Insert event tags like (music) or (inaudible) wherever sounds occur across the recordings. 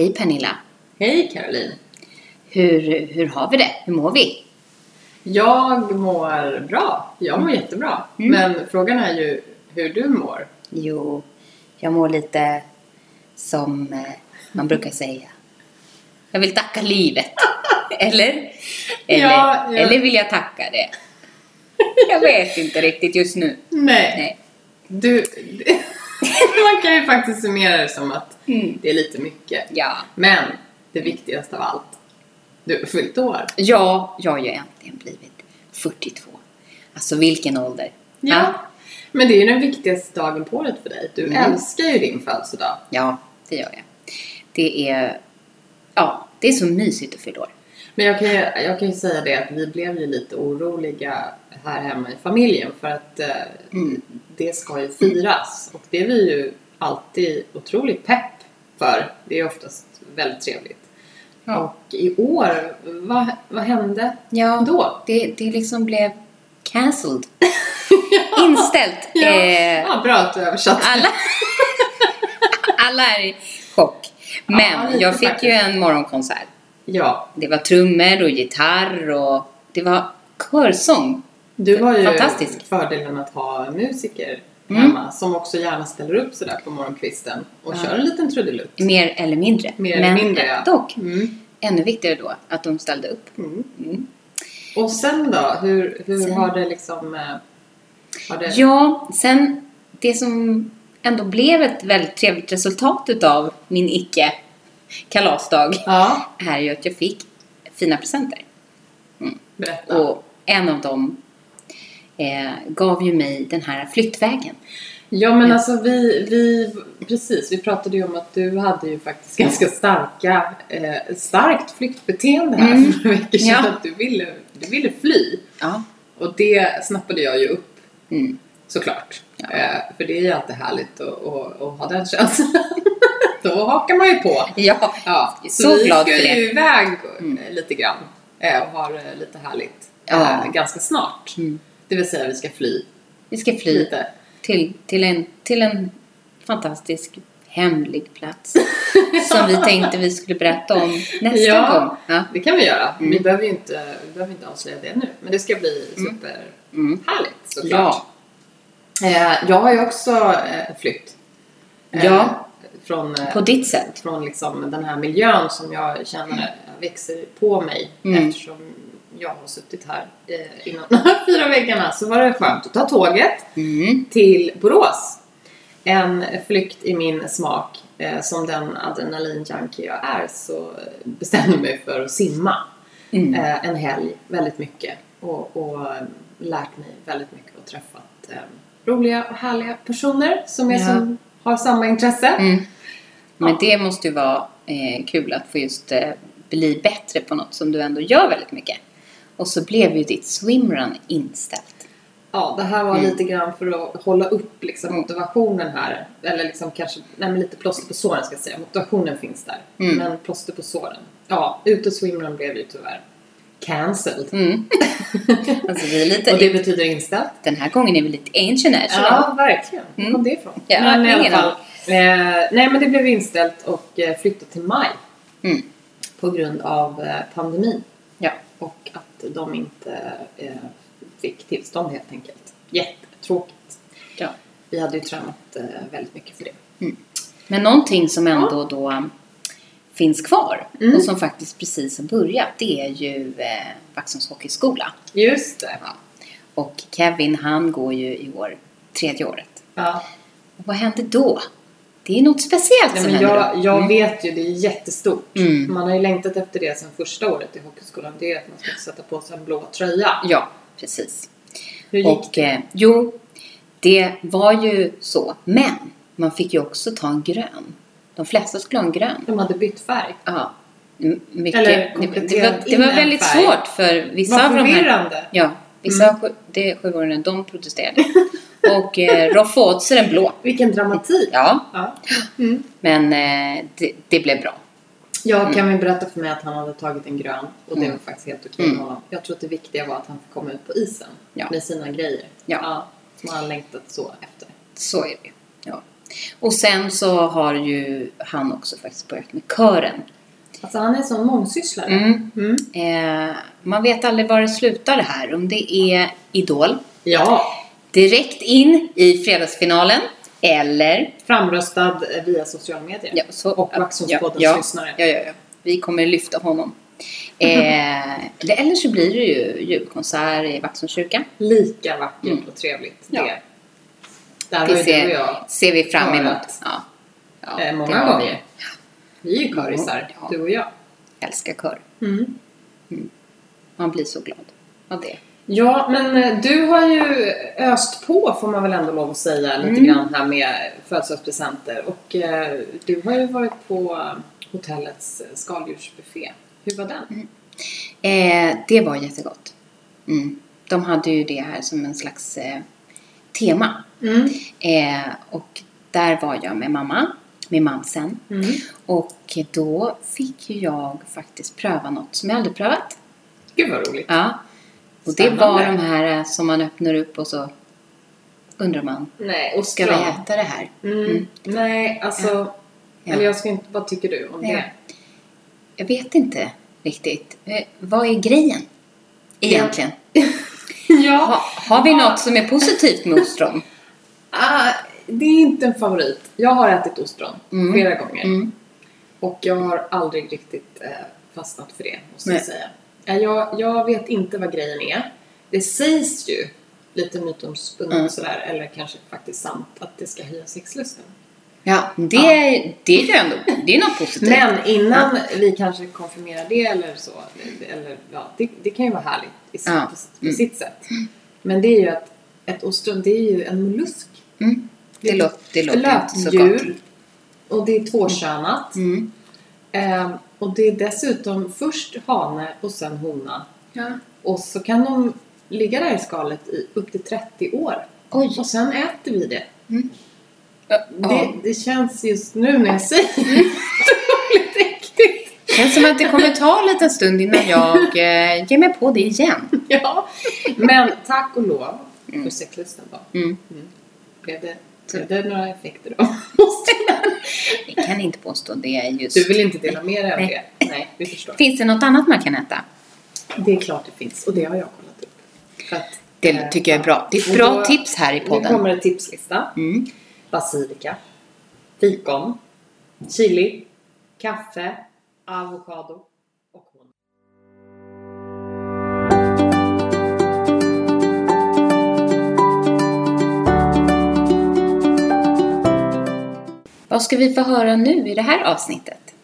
Hej Pernilla! Hej Caroline! Hur, hur har vi det? Hur mår vi? Jag mår bra. Jag mår jättebra. Mm. Men frågan är ju hur du mår. Jo, jag mår lite som eh, man brukar säga. Jag vill tacka livet. Eller? (laughs) Eller, Ja, ja. eller vill jag tacka det? Jag vet inte riktigt just nu. Nej. Nej. Du, (laughs) man kan ju faktiskt summera det som att Mm. det är lite mycket. Ja. Men det viktigaste av allt. Du har fyllt år. Ja, jag har ju äntligen blivit 42. Alltså vilken ålder. Ja. Men det är ju den viktigaste dagen på året för dig. Du Mm. älskar ju din födelsedag. Ja, det gör jag. Det är, ja, det är så mysigt att fylla år. Men jag kan, ju, jag kan ju säga det att vi blev ju lite oroliga här hemma i familjen för att eh, Mm. det ska ju firas och det är vi ju alltid otroligt pepp för. Det är oftast väldigt trevligt. Ja. Och i år, vad, vad hände Ja, då? det, det liksom blev cancelled. (laughs) Inställt. Ja, Eh, ja, bra att du översatte. alla, (laughs) alla är i chock. Men Ja, jag fick ju en morgonkonsert. Ja, Det var trummor och gitarr och det var körsång. du har ju Fantastiskt. fördelen att ha musiker Mm. hemma som också gärna ställer upp sådär på morgonkvisten och Ja. kör en liten trudelutt. Mer eller mindre. Mer eller Men mindre, ja. dock, Mm. ännu viktigare då att de ställde upp. Mm. Mm. Och sen då? Hur, hur Sen- har det liksom... eh, Har det... Ja, sen det som ändå blev ett väldigt trevligt resultat utav min icke kalasdag Ja, är ju att jag fick fina presenter. berätta. Och en av dem eh, gav ju mig den här flyttvägen. Ja men alltså vi, vi, precis, vi pratade ju om att du hade ju faktiskt ganska starka, eh, starkt flyktbeteende här Mm. för några veckor sedan. Ja. Att du ville, du ville fly. Ja. Och det snappade jag ju upp Mm. såklart. Ja. Eh, för det är ju alltid härligt att, att, att ha den känslan. Då hakar man ju på. Ja, Ja, Så vi glad ska ju iväg Mm. eh, lite grann eh, och har det lite härligt. Ja. Eh, ganska snart. Mm. Det vill säga vi ska fly vi ska fly lite. till, till, en, till en fantastisk hemlig plats. (laughs) som vi tänkte vi skulle berätta om nästa Ja. gång. Ja. Det kan vi göra. Mm. Vi, behöver ju inte, vi behöver inte avslöja det nu. Men det ska bli Mm. superhärligt Mm. såklart. Ja. Eh, jag har ju också eh, flytt. Eh, Ja. Från, eh, På ditt sätt. från liksom den här miljön som jag känner växer på mig Mm. eftersom jag har suttit här eh, inom de här fyra väggarna så var det skönt att ta tåget Mm. till Borås. En flykt i min smak. Eh, som den adrenalinjunkie jag är så bestämde jag mig för att simma Mm. eh, en helg väldigt mycket och, och lärt mig väldigt mycket och träffat eh, roliga och härliga personer som, är Ja. som har samma intresse. Mm. Men det måste ju vara eh, kul att få just eh, bli bättre på något som du ändå gör väldigt mycket. Och så blev ju ditt swimrun inställt. Ja, det här var Mm. lite grann för att hålla upp liksom, Mm. motivationen här. Eller liksom kanske, nej men lite plåster på såren ska jag säga. Motivationen finns där. Mm. Men plåster på såren. Ja, ut och swimrun blev ju tyvärr cancelled. Mm. (laughs) alltså vi är lite, Och det betyder inställt. den här gången är vi lite international. Ja, verkligen. Mm. kom det ifrån? Ja, men i alla fall. Eh, nej, men det blev inställt och eh, flyttat till maj. Mm. På grund av eh, pandemin. Ja. Och att de inte eh, fick tillstånd helt enkelt. Jättetråkigt. Ja. Vi hade ju tränat eh, väldigt mycket för det. Men någonting som ändå då um, finns kvar Mm. och som faktiskt precis har börjat det är ju eh, Vaxholms hockeyskola. Just det. Ja. Och Kevin han går ju i år tredje året. Ja. Och vad händer då? Det är något speciellt Nej, som händer jag då. jag Mm. vet ju, det är jättestort. Mm. Man har ju längtat efter det sedan första året i hockeyskolan. Det är att man ska sätta på sig en blå tröja. Ja, precis. Hur gick Och eh, jo, Det var ju så. Men man fick ju också ta en grön. De flesta skulle ha en grön. De hade bytt färg. Ja. Mycket. Eller det, det var, det var väldigt färg. svårt för vissa av de här. Ja, vissa mm. det sjuåringarna, de protesterade. (laughs) och eh, roffade åt sig den blå. Vilken dramatik. Ja, Ja. Mm. men eh, det, det blev bra. Jag kan väl berätta för mig att han hade tagit en grön och det Mm. var faktiskt helt okej Mm. med honom. Jag tror att det viktiga var att han fick komma ut på isen Ja. med sina grejer. Ja. som han längtat så efter. Så är det ja. Och sen så har ju han också faktiskt börjat med kören. Alltså han är en sån mångsysslare. Mm. Mm. Eh, man vet aldrig var det slutar det här. Om det är Idol, Ja, direkt in i fredagsfinalen eller framröstad via sociala medier. Ja, så, Och Vaxholmspoddens ja, lyssnare. Ja, ja, ja. Vi kommer lyfta honom. Eh, (laughs) eller- så blir det ju julkonsert i Vaxholmskyrkan. Lika vackert Mm. och trevligt. Ja. Där Det ju du och ser, jag ser vi fram emot. Ja. Ja, eh, många gånger. Vi är ju körisar, Ja. du och jag. Vi älskar kör. Mm. Man blir så glad av det. Ja, men eh, du har ju öst på får man väl ändå lov att säga lite Mm. grann här med födelsedagspresenter. Och eh, du har ju varit på hotellets eh, skaldjursbuffé. Hur var den? Eh, det var jättegott. Mm. De hade ju det här som en slags eh, tema. Mm. Eh, och där var jag med mamma, med mamsen. Mm. Och då fick jag faktiskt pröva något som jag aldrig prövat. Gud vad roligt. Ja. Och det Spännande. var de här eh, som man öppnar upp och så undrar man, Nej, ska vi äta det här? Mm. Mm. Nej, alltså. Ja. Eller jag ska inte, vad tycker du om Ja. det? Jag vet inte riktigt. Eh, vad är grejen? Egentligen. Ja. (laughs) (laughs) Ha, har vi något som är positivt med ostron? (laughs) Ah, det är inte en favorit. Jag har ätit ostron Mm. flera gånger. Mm. Och jag har aldrig riktigt eh, fastnat för det, måste Nej. jag säga. Eh, Jag, jag vet inte vad grejen är. Det sägs ju, lite mytomspunnet Mm. sådär, eller kanske faktiskt sant, att det ska höja sexlusten. Ja, det, det är ju ändå det är något positivt. Men innan vi kanske konfirmerar det eller så, eller, ja, det, det kan ju vara härligt i Ja. på Mm. sitt sätt. Men det är ju att ett ostron, det är ju en mollusk. Mm. Det, låter, det låter inte så gott. Och det är tvåkönat. Mm. Ehm, och det är dessutom först hane och sen hona. Ja. Och så kan de ligga där i skalet i upp till 30 år. Oj. Och sen äter vi det. Ja. Det, det känns just nu när jag säger det (laughs) äckligt. Känns som att det kommer ta en liten stund innan jag eh, ger mig på det igen. (laughs) Ja. Men tack och lov för sexlusten då. Mm. Blev det, blev det några effekter då? (laughs) Jag- Jag kan inte påstå det just... Du vill inte dela med dig av det? Nej, vi förstår. Finns det något annat man kan äta? Det är klart det finns och det har jag kollat upp. Att, Det eh, tycker jag är bra. Det är ett bra då- tips här i Nu podden. kommer en tipslista. Mm. Basilika, fikon, chili, kaffe, avokado och honung. Vad ska vi få höra nu i det här avsnittet?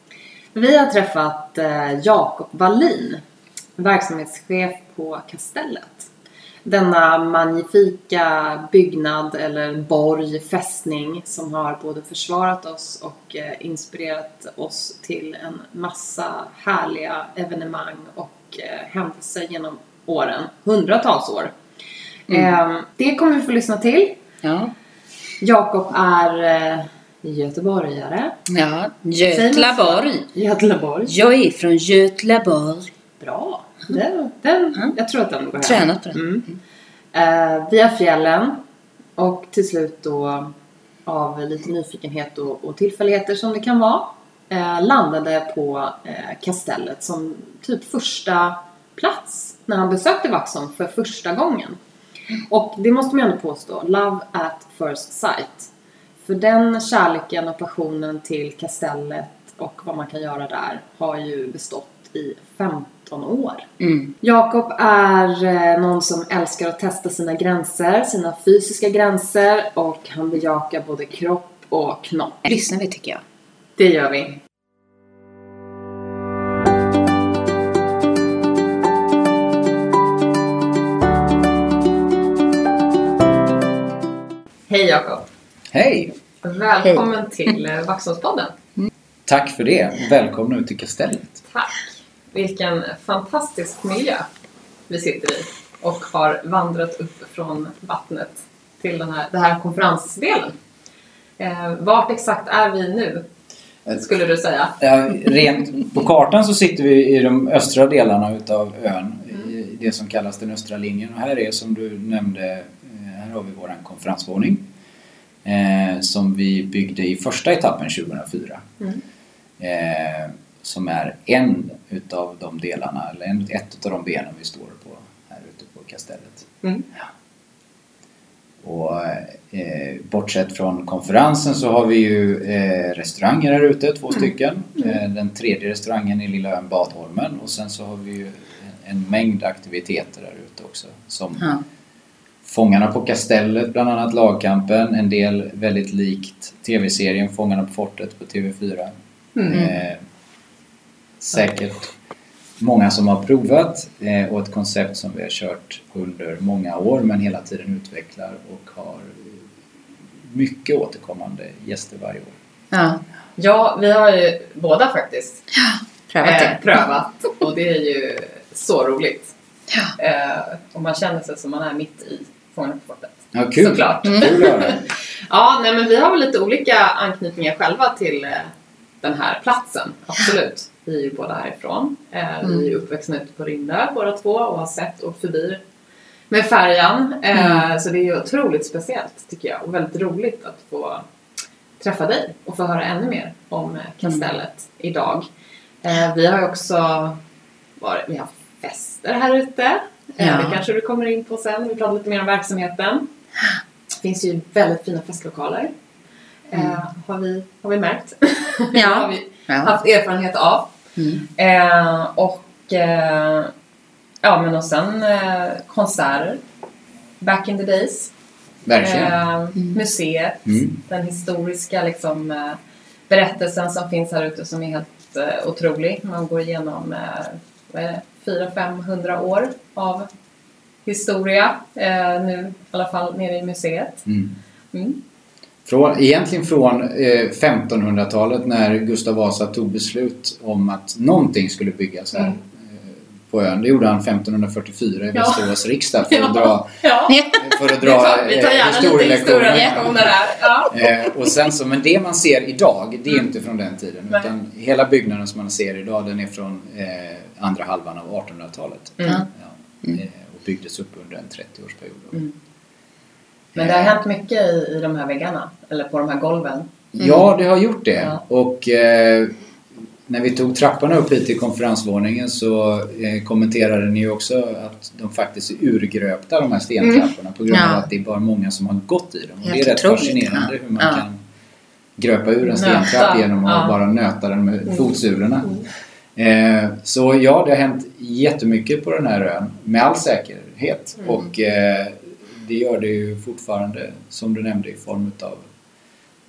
Vi har träffat eh, Jakob Wallin, verksamhetschef på Kastellet. Denna magnifika byggnad eller borg, fästning som har både försvarat oss och eh, inspirerat oss till en massa härliga evenemang och eh, händelser genom åren. Hundratals år. Eh, det kommer vi få lyssna till. Ja. Jakob är eh, göteborgare. Ja, Götlaborg. Göteborg. Jag är från Götlaborg. Bra. Den, den, Mm. Jag tror att den går hem. Tränat på den. Mm. Eh, via fjällen och till slut då av lite nyfikenhet och, och tillfälligheter som det kan vara eh, landade på eh, kastellet som typ första plats när han besökte Vaxholm för första gången. Och det måste man ju ändå påstå, love at first sight. För den kärleken och passionen till kastellet och vad man kan göra där har ju bestått i 15 år. Mm. Jakob är eh, någon som älskar att testa sina gränser, sina fysiska gränser och han bejakar både kropp och knopp. Lyssnar vi tycker jag. Det gör vi. Hej Jakob! Hej! Välkommen till eh, Vaxholmspodden. Tack för det. Välkomna ut till Kastellet. Tack! Vilken fantastisk miljö vi sitter i och har vandrat upp från vattnet till den här, den här konferensdelen. Eh, vart exakt är vi nu, skulle du säga? Ja, rent på kartan så sitter vi i de östra delarna utav ön. I det som kallas den östra linjen. Och här är som du nämnde, eh, här har vi vår konferensvåning. Eh, som vi byggde i första etappen 2004. Mm. Eh, som är en utav de delarna, eller en, ett utav de benen vi står på här ute på kastellet. Mm. Och eh, bortsett från konferensen så har vi ju eh, restauranger här ute, två stycken. Eh, den tredje restaurangen är Lilla ön Badholmen och sen så har vi ju en mängd aktiviteter där ute också. Som Ja. Fångarna på Kastellet, bland annat Lagkampen. En del väldigt likt tv-serien Fångarna på fortet på TV4. Mm. Eh, säkert många som har provat eh, och ett koncept som vi har kört under många år men hela tiden utvecklar och har mycket återkommande gäster varje år. Ja, Ja, vi har ju båda faktiskt prövat eh, det. prövat och det är ju så roligt. Ja. Eh, och man känner sig som man är mitt i Fångarna på fortet. Ja, kul! Såklart. Kul höra. (laughs) Ja, nej men vi har väl lite olika anknytningar själva till eh, den här platsen. Absolut. Vi är ju båda härifrån. Eh, Mm. Vi är uppväxta ute på Rindö båda två och har sett och förbi med färjan. Eh, Mm. Så det är ju otroligt speciellt tycker jag och väldigt roligt att få träffa dig och få höra ännu mer om eh, kastellet idag. Eh, Vi har ju också varit, vi har haft fester här ute. Eh, Ja. Det kanske du kommer in på sen. Vi pratar lite mer om verksamheten. Det finns ju väldigt fina festlokaler. Eh, har, vi, har vi märkt. Ja. (laughs) har vi Ja. haft erfarenhet av. Mm. Eh, och eh, ja men och sen eh, konserter. Back in the days. Verkligen. Eh, Museet. Mm. Den historiska liksom, eh, berättelsen som finns här ute som är helt eh, otrolig. Man går igenom eh, vad är det, 400-500 år av historia. Eh, nu i alla fall nere i museet. Mm. Mm. Från, egentligen från eh, 1500-talet när Gustav Vasa tog beslut om att någonting skulle byggas här Mm. eh, på ön. Det gjorde han 1544 i Ja. Västerås riksdag för att dra, Ja. för att Vi dra eh, historielektioner. Ja. Eh, och sen så, men det man ser idag, det är inte från den tiden. Nej. Utan hela byggnaden som man ser idag, den är från eh, andra halvan av 1800-talet. Mm. Ja, eh, och byggdes upp under en 30-årsperiod. Mm. Men det har hänt mycket i, i de här väggarna, eller på de här golven. Ja, det har gjort det. Ja. Och eh, när vi tog trapporna upp hit till konferensvåningen så eh, kommenterade ni också att de faktiskt är urgröpta de här stentrapporna på grund av Ja. att det är bara många som har gått i dem. Och det är rätt fascinerande ja. hur man kan gröpa ur en stentrapp genom att bara nöta den med Mm. fotsulorna. Mm. Eh, så ja, det har hänt jättemycket på den här ön med all säkerhet. Mm. Och eh, det gör det ju fortfarande, som du nämnde, i form av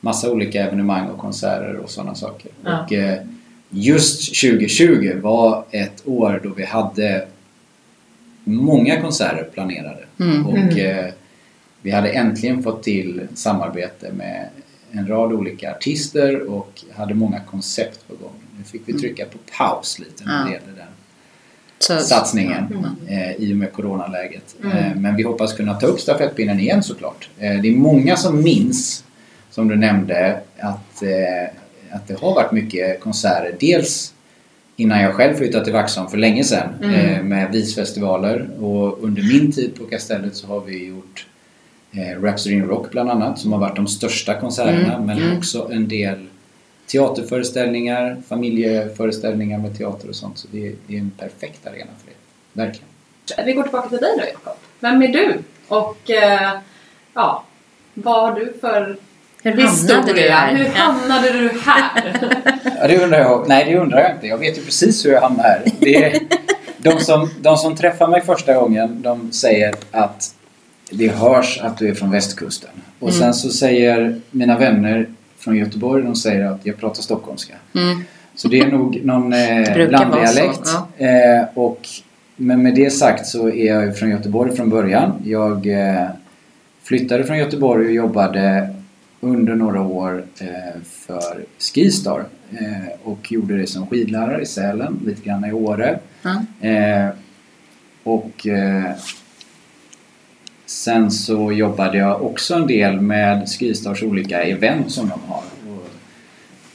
massa olika evenemang och konserter och sådana saker. Ja. Och eh, just 2020 var ett år då vi hade många konserter planerade. Mm. Och Mm. eh, vi hade äntligen fått till samarbete med en rad olika artister och hade många koncept på gång. Nu fick vi trycka på paus lite när det Mm. Gällde den Så, satsningen eh, i och med coronaläget. Mm. Eh, men vi hoppas kunna ta upp stafettpinnen igen såklart. Eh, det är många som minns, som du nämnde, att, eh, att det har varit mycket konserter. Dels innan jag själv flyttade till Vaxholm för länge sedan Mm. eh, med visfestivaler och under min tid på Kastellet så har vi gjort eh, Rhapsody in Rock bland annat som har varit de största konserterna Mm, men mm. också en del teaterföreställningar, familjeföreställningar med teater och sånt. Så det är, det är en perfekt arena för det. Verkligen. Vi går tillbaka till dig då Jakob. Vem är du? Och eh, ja, vad har du för hur hamnade du här? Hur hamnade du här? Ja, det undrar jag. Nej, det undrar jag inte. Jag vet ju precis hur jag hamnade här. Det är, de, som, de som träffar mig första gången, de säger att det hörs att du är från västkusten. Och Mm. sen så säger mina vänner från Göteborg, de säger att jag pratar stockholmska. Mm. Så det är nog någon eh, blanddialekt. så, Eh, och, men med det sagt så är jag från Göteborg från början. Jag eh, flyttade från Göteborg och jobbade under några år eh, för Skistar eh, och gjorde det som skidlärare i Sälen, lite grann i Åre. Ja. Eh, och eh, sen så jobbade jag också en del med Skistars olika event som de har. Och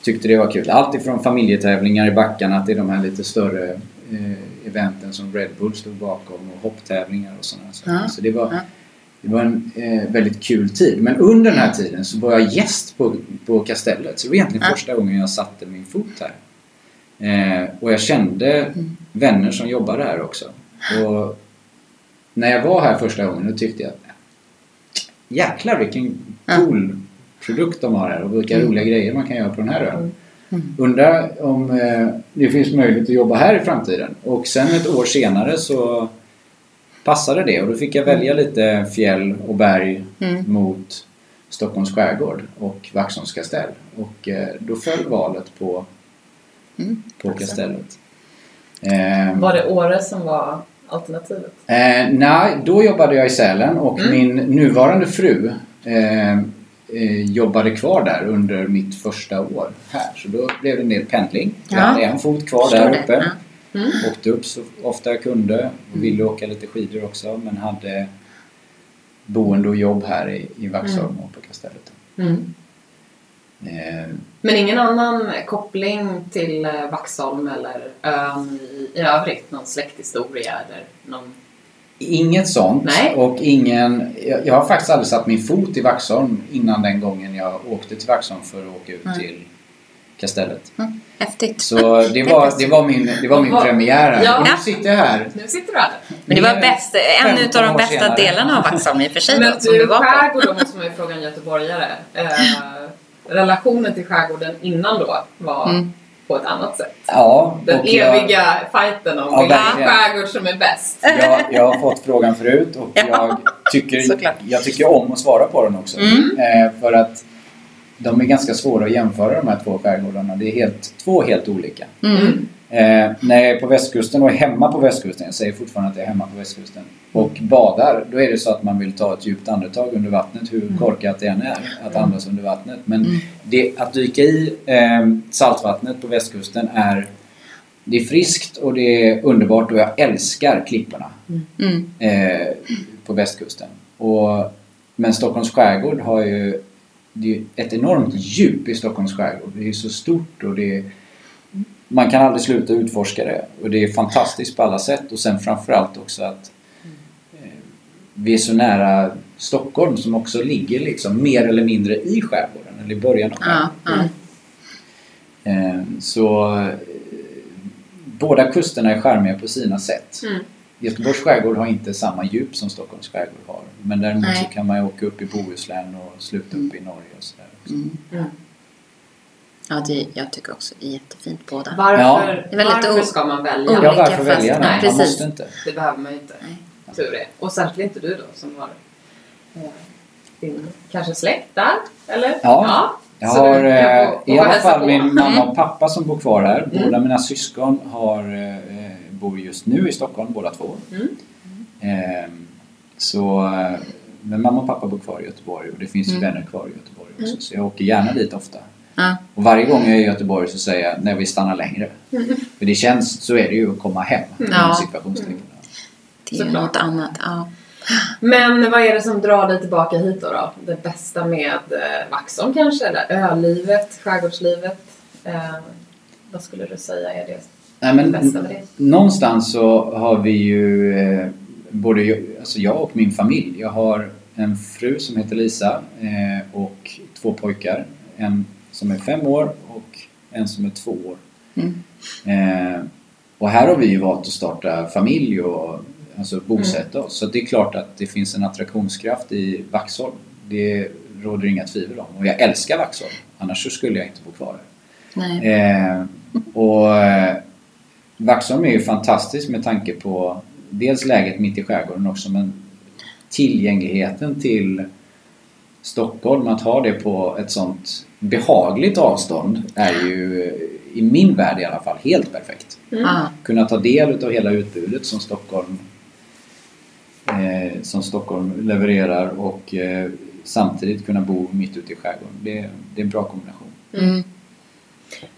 tyckte det var kul. Allt ifrån familjetävlingar i backarna till de här lite större eh, eventen som Red Bull stod bakom och hopptävlingar och sådana saker. Ja. Så det var, det var en eh, väldigt kul tid. Men under den här tiden så var jag gäst på, på Kastellet. Så det var egentligen Ja. första gången jag satte min fot här. Eh, och jag kände vänner som jobbade här också. Och när jag var här första gången då tyckte jag Jäklar vilken Ja. cool produkt de har här och vilka Mm. roliga grejer man kan göra på den här ön. Mm. Undrar om eh, det finns möjlighet att jobba här i framtiden. Och sen ett år senare så passade det och då fick jag välja lite fjäll och berg Mm. mot Stockholms skärgård och Vaxholms kastell. Och eh, då föll valet på, Mm. på kastellet. Eh, Var det Åre som var alternativet? Eh, nej, då jobbade jag i Sälen och Mm. min nuvarande fru eh, eh, jobbade kvar där under mitt första år här. Så då blev det en del pendling. Jag Ja. hade en fot kvar Förstår där det. uppe. Ja. Mm. Åkte upp så ofta jag kunde och ville åka lite skidor också men hade boende och jobb här i, i Vaxholm och på Kastellet. Mm. Eh, Men ingen annan koppling till eh, Vaxholm eller ön i, i övrigt? Någon släkthistoria eller någon... Inget sånt. Nej. Och ingen, jag, jag har faktiskt aldrig satt min fot i Vaxholm innan den gången jag åkte till Vaxholm för att åka ut Nej. till Kastellet. Mm. Häftigt. Så det var, det var min, det var min Vad- premiär här. Ja. Och nu sitter jag här. Nu sitter du här. Men det var bäst, en 15 av de bästa senare. delarna av Vaxholm i och för sig Men då, som du du, var på. skärgård då måste man ju fråga en göteborgare. Eh, relationen till skärgården innan då var Mm. på ett annat sätt. Ja, Den och jag, eviga fighten om Ja, vilken skärgård som är bäst. jag, jag har fått frågan förut och (laughs) Ja, jag, tycker, jag tycker om att svara på den också. Mm. Eh, för att de är ganska svåra att jämföra de här två skärgårdarna. Det är helt, två helt olika. Mm. Eh, när jag är på västkusten och är hemma på västkusten, jag säger fortfarande att jag är hemma på västkusten, och badar, då är det så att man vill ta ett djupt andetag under vattnet, hur korkat det än är att andas under vattnet. Men Mm. det, att dyka i eh, saltvattnet på västkusten är det är friskt och det är underbart och jag älskar klipporna Mm. eh, på västkusten. Och, men Stockholms skärgård har ju det är ett enormt djup i Stockholms skärgård. Det är så stort och det är, man kan aldrig sluta utforska det. Och det är fantastiskt på alla sätt. Och sen framförallt också att eh, vi är så nära Stockholm som också ligger liksom mer eller mindre i skärgården, eller i början av Ja, skärgården. ja. Eh, så eh, båda kusterna är charmiga på sina sätt. Mm. Göteborgs skärgård har inte samma djup som Stockholms skärgård har. Men däremot Nej. så kan man ju åka upp i Bohuslän och sluta upp i Norge och sådär. Ja, det, jag tycker också det är jättefint båda. Varför, Ja. Det är väldigt varför ska man välja? Ja, varför fast- välja? nej, man precis. måste inte. Det behöver man ju inte. Nej. Tur är. Och särskilt inte du då som har eh, din kanske släkt där? Eller? Ja. Jag Så har eh, i alla fall min mamma Mm. och pappa som bor kvar här. Mm. Båda mina syskon har, eh, bor just nu i Stockholm båda två. Mm. Eh, så, men mamma och pappa bor kvar i Göteborg och det finns Mm. vänner kvar i Göteborg också. Mm. Så jag åker gärna dit ofta. Ja. Och varje gång jag är i Göteborg så säger jag när vi stannar längre. För det känns, så är det ju att komma hem. Mm. situationstecken. Det är något annat. Ja. Men vad är det som drar dig tillbaka hit då? då? Det bästa med eh, Vaxholm kanske? Eller ölivet, skärgårdslivet? Eh, vad skulle du säga är det Nej, men, bästa med det? någonstans så har vi ju eh, både jag, alltså jag och min familj. Jag har en fru som heter Lisa eh, och två pojkar. En som är fem år och en som är två år. Mm. Eh, och här har vi ju valt att starta familj och alltså bosätta Mm. oss. Så det är klart att det finns en attraktionskraft i Vaxholm. Det råder inga tvivel om. Och jag älskar Vaxholm. Annars så skulle jag inte bo kvar här. Eh, och eh, Vaxholm är ju fantastiskt med tanke på dels läget mitt i skärgården också men tillgängligheten till Stockholm, att ha det på ett sånt behagligt avstånd är ju i min värld i alla fall helt perfekt. Mm. Ja. Kunna ta del av hela utbudet som Stockholm eh, som Stockholm levererar och eh, samtidigt kunna bo mitt ute i skärgården. Det, det är en bra kombination. Mm.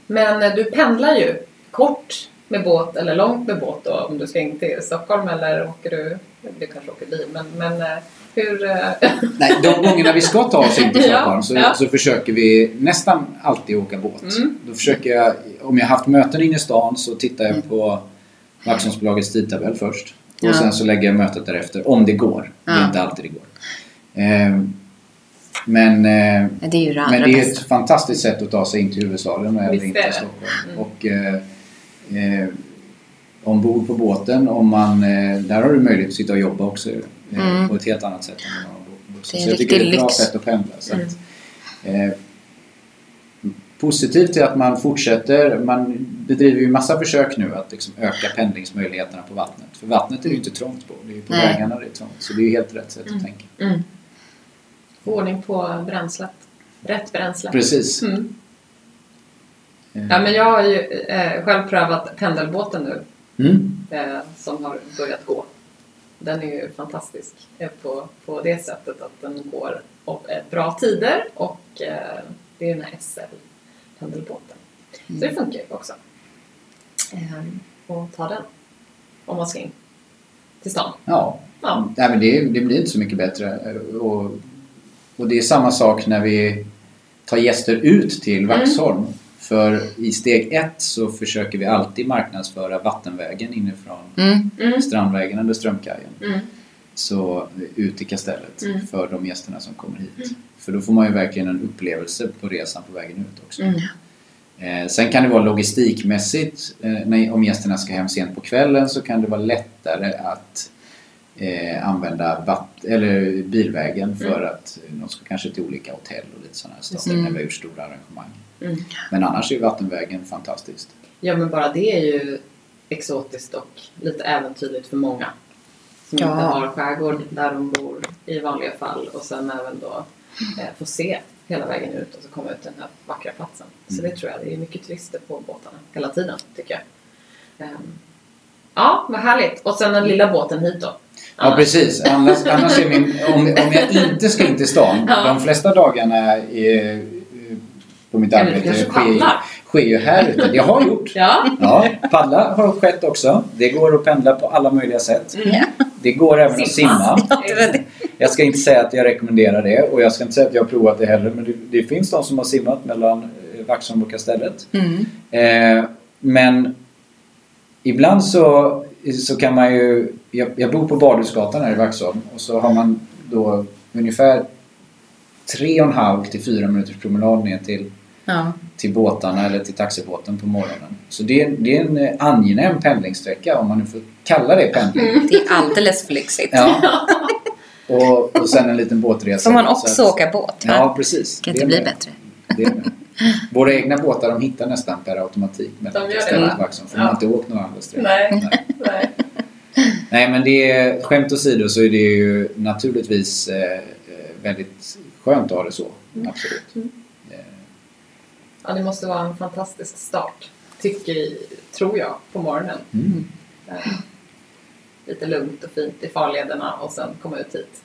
Men eh, du pendlar ju kort med båt eller långt med båt då om du ska in till Stockholm eller åker du, du kanske åker bil men, men eh, hur... eh, (laughs) Nej, de gångerna vi ska ta oss in till (laughs) Ja, Stockholm så, ja. så försöker vi nästan alltid åka båt. Mm. Då försöker jag, om jag har haft möten inne i stan så tittar jag på Vaxholmsbolagets tidtabell först. Och Ja. sen så lägger jag mötet därefter, om det går. Det är Ja. inte alltid det går. Ehm, men, eh, Det är ju det men det är ett fantastiskt sätt att ta sig in till huvudstaden eller in är till. Stockholm. Mm. Och, eh, eh, ombord på båten, om man, eh, där har du möjlighet att sitta och jobba också Mm. på ett helt annat sätt än man har bussen. Så jag tycker det är ett bra lyx. sätt att pendla. Så Mm. att, eh, positivt är att man fortsätter, man bedriver ju massa försök nu att liksom öka pendlingsmöjligheterna på vattnet. För vattnet är det ju inte trångt på, det är ju på Nej. vägarna det är trångt. Så det är ju helt rätt sätt Mm. att tänka. mm. Ordning på bränslet. Rätt bränsle. Precis. Mm. Eh, Ja, men jag har ju eh, själv prövat pendelbåten nu mm. eh, som har börjat gå. Den är ju fantastisk eh, på, på det sättet att den går eh, bra tider och eh, det är den här SL-pendelbåten. Så det funkar ju också. Ehm, och ta den om man ska in till stan. Ja, Ja. Nej, men det, det blir inte så mycket bättre. Och, och det är samma sak när vi tar gäster ut till Vaxholm. För i steg ett så försöker vi alltid marknadsföra vattenvägen inifrån Mm. Mm. Strandvägen eller Strömkajen. Mm. Så ut till kastellet Mm. för de gästerna som kommer hit. För då får man ju verkligen en upplevelse på resan på vägen ut också. Mm. Eh, sen kan det vara logistikmässigt, eh, när, om gästerna ska hem sent på kvällen så kan det vara lättare att eh, använda vatt, eller bilvägen för Mm. att eh, de ska kanske till olika hotell och lite sådana ställen det. när vi har gjort stora arrangemang. Mm. Men annars är vattenvägen fantastiskt. Ja men bara det är ju exotiskt och lite äventyrligt för många. Som Ja. inte har skärgård där de bor i vanliga fall och sen även då eh, få se hela vägen ut och så komma ut till den här vackra platsen. Så Mm. det tror jag, det är mycket turister på båtarna hela tiden tycker jag. Ehm, ja, vad härligt. Och sen den lilla båten hit då. Ja precis, annars, annars är min, om, om jag inte ska in till stan, Ja. de flesta dagarna är, på mitt arbete sker, paddlar? sker ju här ute. Jag har gjort. Ja. Ja, paddla har skett också. Det går att pendla på alla möjliga sätt. Ja. Det går även att Simma. simma. det var det. Jag ska inte säga att jag rekommenderar det och jag ska inte säga att jag har provat det heller men det, det finns de som har simmat mellan eh, Vaxholm och Kastellet. Mm. Eh, men ibland så, så kan man ju... Jag, jag bor på Badhusgatan här i Vaxholm och så har man då ungefär tre och en halv till fyra minuters promenad ner till, Ja. till båtarna eller till taxibåten på morgonen. Så det är, det är en eh, angenäm pendlingssträcka om man nu får kalla det pendling. Det är alldeles för lyxigt. Ja. (laughs) Och, och sen en liten båtresa. Så man Så också att- åka båt. Ja, va? precis. kan Det inte bli med. bättre. Det är med. Våra egna båtar de hittar nästan per automatik mellan De gör det, va? Vaxholm för Ja. de har inte åkt några andra sträckor. Nej. Nej. Nej men det är, skämt åsido så är det ju naturligtvis eh, eh, väldigt skönt att ha det så. Mm. Absolut. Mm. Eh, Ja, det måste vara en fantastisk start. Tycker, tror jag, på morgonen. Mm. Eh, lite lugnt och fint i farlederna och sen komma ut hit.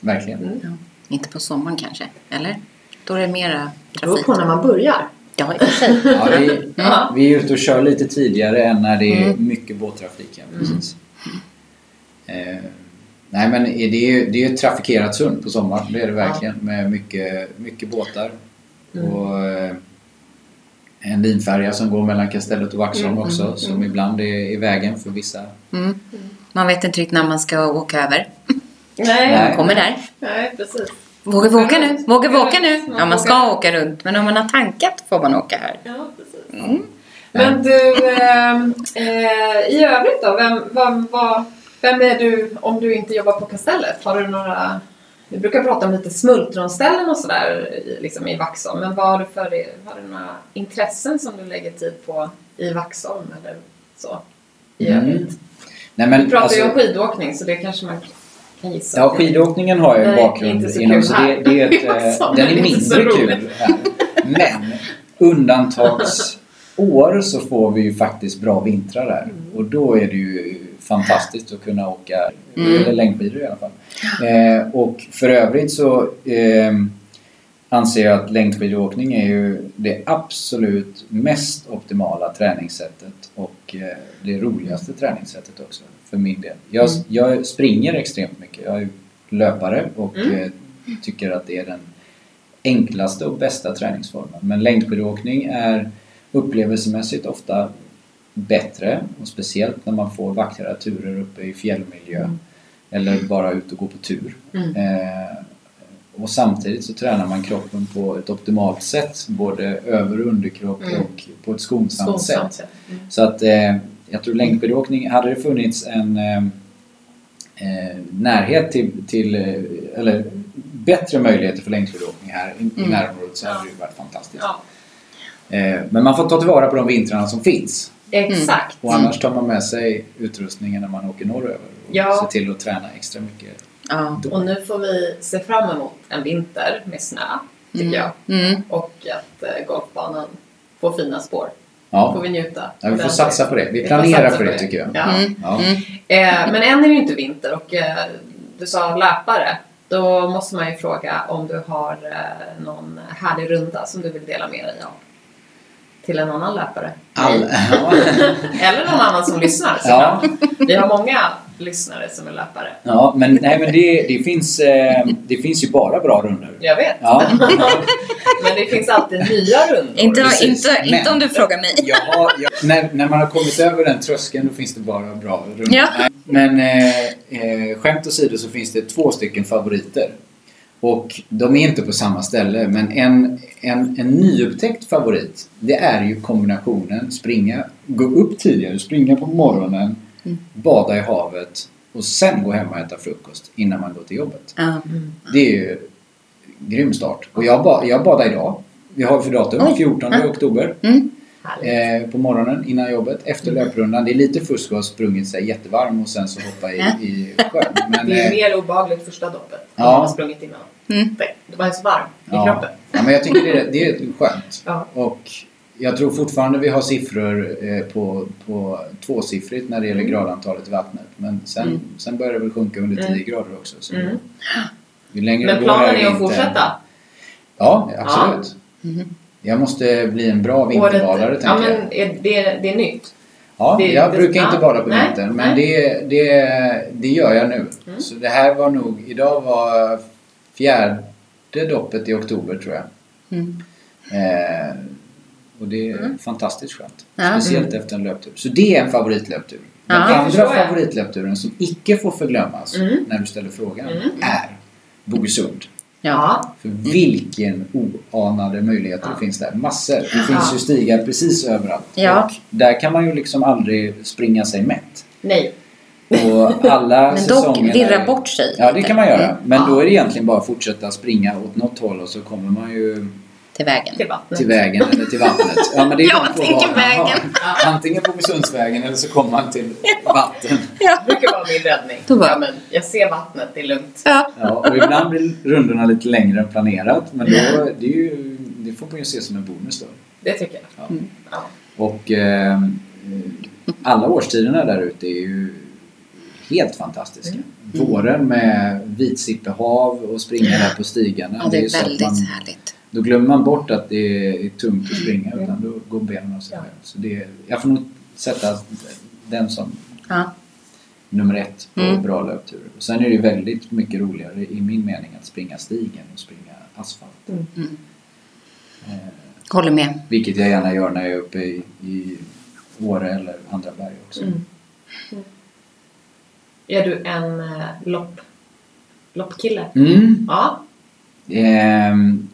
Verkligen. Mm. Ja. Inte på sommaren kanske, eller? Då är det mera Det beror trafik. på när man börjar. Ja, i sig. Ja, vi, (laughs) Ja. vi är ute och kör lite tidigare än när det är Mm. mycket båttrafik. Ja, Mm. precis. Eh, nej men det är ju det är ett trafikerat sund på sommaren. Det är det verkligen. Med mycket, mycket båtar. Mm. Och eh, en linfärja som går mellan Kastellet och Vaxholm Mm, också. mm, som mm. ibland är i vägen för vissa. Mm. Man vet inte riktigt när man ska åka över. Nej. Man kommer där. nej precis. Vågar vi åka nu? Vågar vi Ja, åka nu? man Ja, man ska åka runt. Men om man har tankat får man åka här. Ja, precis. Mm. Men du, ehm, eh, i övrigt då? Vem, vad, vad, vem är du om du inte jobbar på Kastellet? Har du några... Vi brukar prata om lite smultronställen och sådär liksom i Vaxholm. Men vad har du för har du några intressen som du lägger tid på i Vaxholm eller så? I Mm. övrigt? Nej, men, Vi pratar ju alltså- om skidåkning så det kanske man kan gissa. Ja, skidåkningen har jag en bakgrund inte så inom. Så det, det är ett, (laughs) eh, den är mindre kul här. Men (laughs) undantagsår så får vi ju faktiskt bra vintrar här. Mm. Och då är det ju fantastiskt att kunna åka, eller längdskidor i alla fall. Eh, och för övrigt så ehm, anser jag att längdskidåkning är ju det absolut mest optimala träningssättet och eh, det roligaste träningssättet också för min del. Jag, jag springer extremt mycket. Jag är löpare och Mm. eh, tycker att det är den enklaste och bästa träningsformen. Men längdskidåkning är upplevelsemässigt ofta bättre och speciellt när man får vackra turer uppe i fjällmiljö eller bara ut och gå på tur. Mm. Eh, och samtidigt så tränar man kroppen på ett optimalt sätt, både över och underkropp Mm. och på ett skonsamt, Skonsamt sätt. Mm. Så att eh, jag tror längdskidåkning, hade det funnits en eh, eh, närhet till, till eh, eller bättre möjligheter för längdskidåkning här i, i Mm. närområdet så hade det varit fantastiskt. Ja, men man får ta tillvara på de vintrarna som finns. exakt. Och annars tar man med sig utrustningen när man åker norröver och Ja. ser till att träna extra mycket. Ja. då. Och nu får vi se fram emot en vinter med snö, tycker Mm. jag. Mm. Och att eh, golfbanan får fina spår. Ja. får vi njuta. Ja, vi får satsa på det. Vi får planerar för på det tycker jag. Ja. Mm. Ja. Mm. Eh, men än är det ju inte vinter och eh, du sa löpare. Då måste man ju fråga om du har eh, någon härlig runda som du vill dela med dig av. Till en annan löpare. All, (laughs) ja. Eller någon annan som lyssnar Ja. Vi har många lyssnare som är löpare. ja, men, nej, men det, det, finns, eh, det finns ju bara bra rundor. Jag vet. Ja. (laughs) Men det finns alltid nya rundor. Inte, Precis. inte, inte Men- om du frågar mig. Jag har, jag, när, när man har kommit över den tröskeln då finns det bara bra rundor. Ja. Men eh, eh, skämt åsido så finns det två stycken favoriter. Och de är inte på samma ställe men en, en, en nyupptäckt favorit det är ju kombinationen springa, gå upp tidigare, springa på morgonen, Mm. bada i havet och sen gå hem och äta frukost innan man går till jobbet. Ja. Det är ju grym start. Och jag, ba, jag badade idag. Vi har för datum, Oj. 14 Ja. oktober. Mm. Eh, på morgonen innan jobbet, efter löprundan. Det är lite fusk att ha sprungit sig jättevarm och sen så hoppa i, Ja. i sjön. (laughs) Men, Det är eh, mer obehagligt första doppet. Ja. Om man har sprungit innan. Mm. Det- var så varm i ja. kroppen. ja, men jag tycker det är, det är skönt. Ja. Och jag tror fortfarande vi har siffror eh, på, på tvåsiffrigt när det gäller Mm. gradantalet i vattnet. Men sen, Mm. sen börjar det väl sjunka under 10 Mm. grader också. Så Mm. ju längre Men planen är att vintern- fortsätta. Ja, absolut. Mhm. Jag måste bli en bra vinterbadare Året, tänker ja, jag. men är det, det är nytt. Ja, Det- jag det- brukar ja, inte bada på nej, vintern men nej. det, det, det gör jag nu. Mm. Så det här var nog, idag var fjärde doppet i oktober tror jag. Mm. Eh, och det är Mm. fantastiskt skönt. Ja. Speciellt efter en löptur. Så det är en favoritlöptur. Den Ja, det andra favoritlöpturen som icke får förglömmas Mm. när du ställer frågan Mm. är Bogesund. Ja. För vilken oanade möjligheter Ja. det finns där. Massor. Det Ja. finns ju stigar precis överallt. Ja. Och där kan man ju liksom aldrig springa sig mätt. Nej. Och alla (laughs) Men dock virra är- bort sig. Ja, det lite. kan man göra. Men Ja. då är det egentligen bara att fortsätta springa åt något håll och så kommer man ju Till vägen. Till vattnet. till vägen eller till vattnet. Ja, men det är (laughs) Ja, två tänker man har. vägen. Antingen på Bogesundsvägen eller så kommer man till vatten. Ja. Det brukar vara min räddning. Ja, men jag ser vattnet, det är lugnt. Ja. Ja, och ibland blir rundorna lite längre än planerat. Men då, det, är ju, det får man ju se som en bonus då. Det tycker jag. Ja. Mm. Ja. Och eh, alla årstiderna där ute är ju helt fantastiska. Mm. Våren med vitsippehav och springa där på stigarna. ja, det ju är så att väldigt man, härligt. Då glömmer man bort att det är tungt att springa Mm. utan då går benen av sig Ja. själv. Så det, jag får nog sätta den som Ja. nummer ett på Mm. bra löpturer. Och sen är det väldigt mycket roligare i min mening att springa stigen och springa asfalt. Mm. Eh, Håller med. vilket jag gärna gör när jag är uppe i, i Åre eller andra berg också. Mm. Mm. Är du en eh, lopp, loppkille? Mm. Ja. Ehm,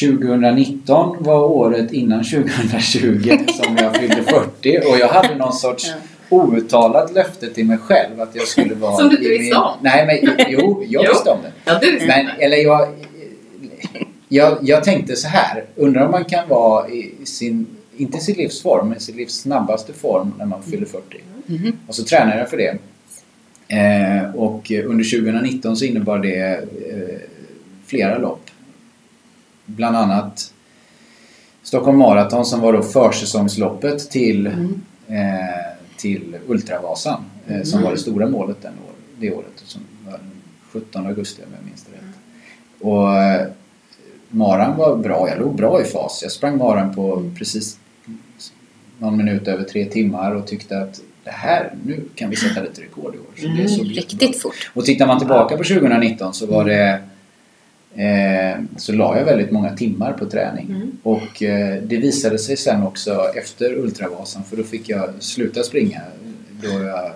2019 var året innan 2020 som jag fyllde 40 och jag hade någon sorts outtalat löfte till mig själv att jag skulle vara Som du inte visste om? Nej men jo, jag Jo. visste om det. Ja, du visste Men, eller jag, jag, jag tänkte så här. Undrar om man kan vara i sin, inte sin livsform, men sin livs snabbaste form när man fyller 40. Mhm. Och så tränade jag för det. Eh, och under 2019 så innebar det eh, flera lopp. Bland annat Stockholm Marathon som var då försäsongsloppet till, Mm. eh, till Ultravasan. eh, som var det stora målet den år, det året. Som var den 17 augusti om jag minns det rätt. Och eh, maran var bra, jag låg bra i fas. Jag sprang maran på precis någon minut över tre timmar och tyckte att det här, nu kan vi sätta lite rekord i år. Så det såg Riktigt ut. fort. Och tittar man tillbaka på 2019 så var det eh, så la jag väldigt många timmar på träning. Mm. Och eh, det visade sig sen också efter Ultravasan för då fick jag sluta springa då jag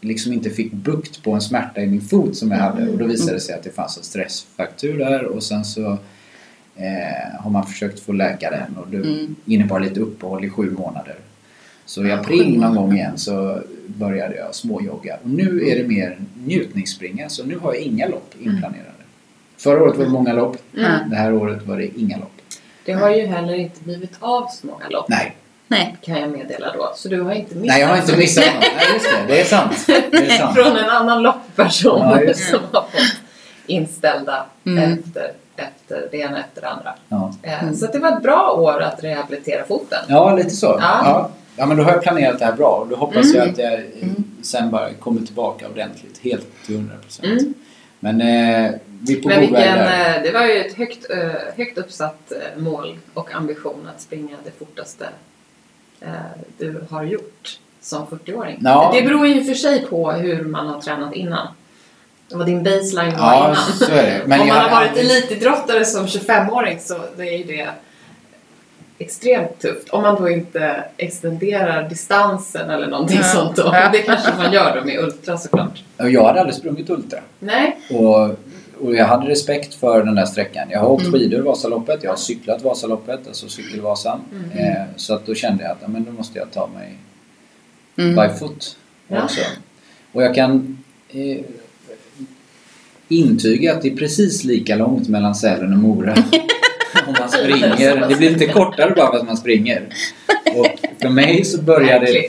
liksom inte fick bukt på en smärta i min fot som jag hade och då visade det sig att det fanns en stressfraktur där och sen så eh, har man försökt få läka den och det Mm. innebar lite uppehåll i sju månader. Så i april någon gång igen så började jag småjogga och nu är det mer njutningsspringa så nu har jag inga lopp inplanerade. Förra året var det många lopp, Mm. det här året var det inga lopp. Det har ju heller inte blivit av så många lopp. Nej, Nej. Kan jag meddela då. Så du har inte missat Nej jag har inte missat något. Nej just det, det är sant. Det är sant. Från en annan loppperson Ja, som har fått inställda Mm. efter, efter det ena efter det andra. Ja. Eh, Mm. Så det var ett bra år att rehabilitera foten. ja, lite så. Ja. Ja. Ja. men då har jag planerat det här bra och då hoppas jag Mm. att jag Mm. sen bara kommer tillbaka ordentligt, helt till 100 procent. Mm. Men eh, vi är på Men god vilken, eh, det var ju ett högt, eh, högt uppsatt eh, mål och ambition att springa det fortaste du har gjort som 40-åring. Ja. Det beror ju för sig på hur man har tränat innan. Vad din baseline var Ja, innan. Om man jag har varit aldrig- elitidrottare som 25-åring så det är ju det extremt tufft. Om man då inte extenderar distansen eller någonting Ja. sånt då. Ja. Det kanske man gör då med ultra såklart. Jag hade aldrig sprungit Ultra. Nej. Och, och jag hade respekt för den där sträckan. Jag har åkt Mm. skidor Vasaloppet, jag har cyklat Vasaloppet, alltså cykelvasan. Mm. Eh, så att då kände jag att ja, men då måste jag ta mig Mm. by foot Ja. också. Och jag kan eh, intyga att det är precis lika långt mellan Sälen och Mora. (laughs) Om man springer. Det blir lite kortare bara för att man springer. Och för mig så började det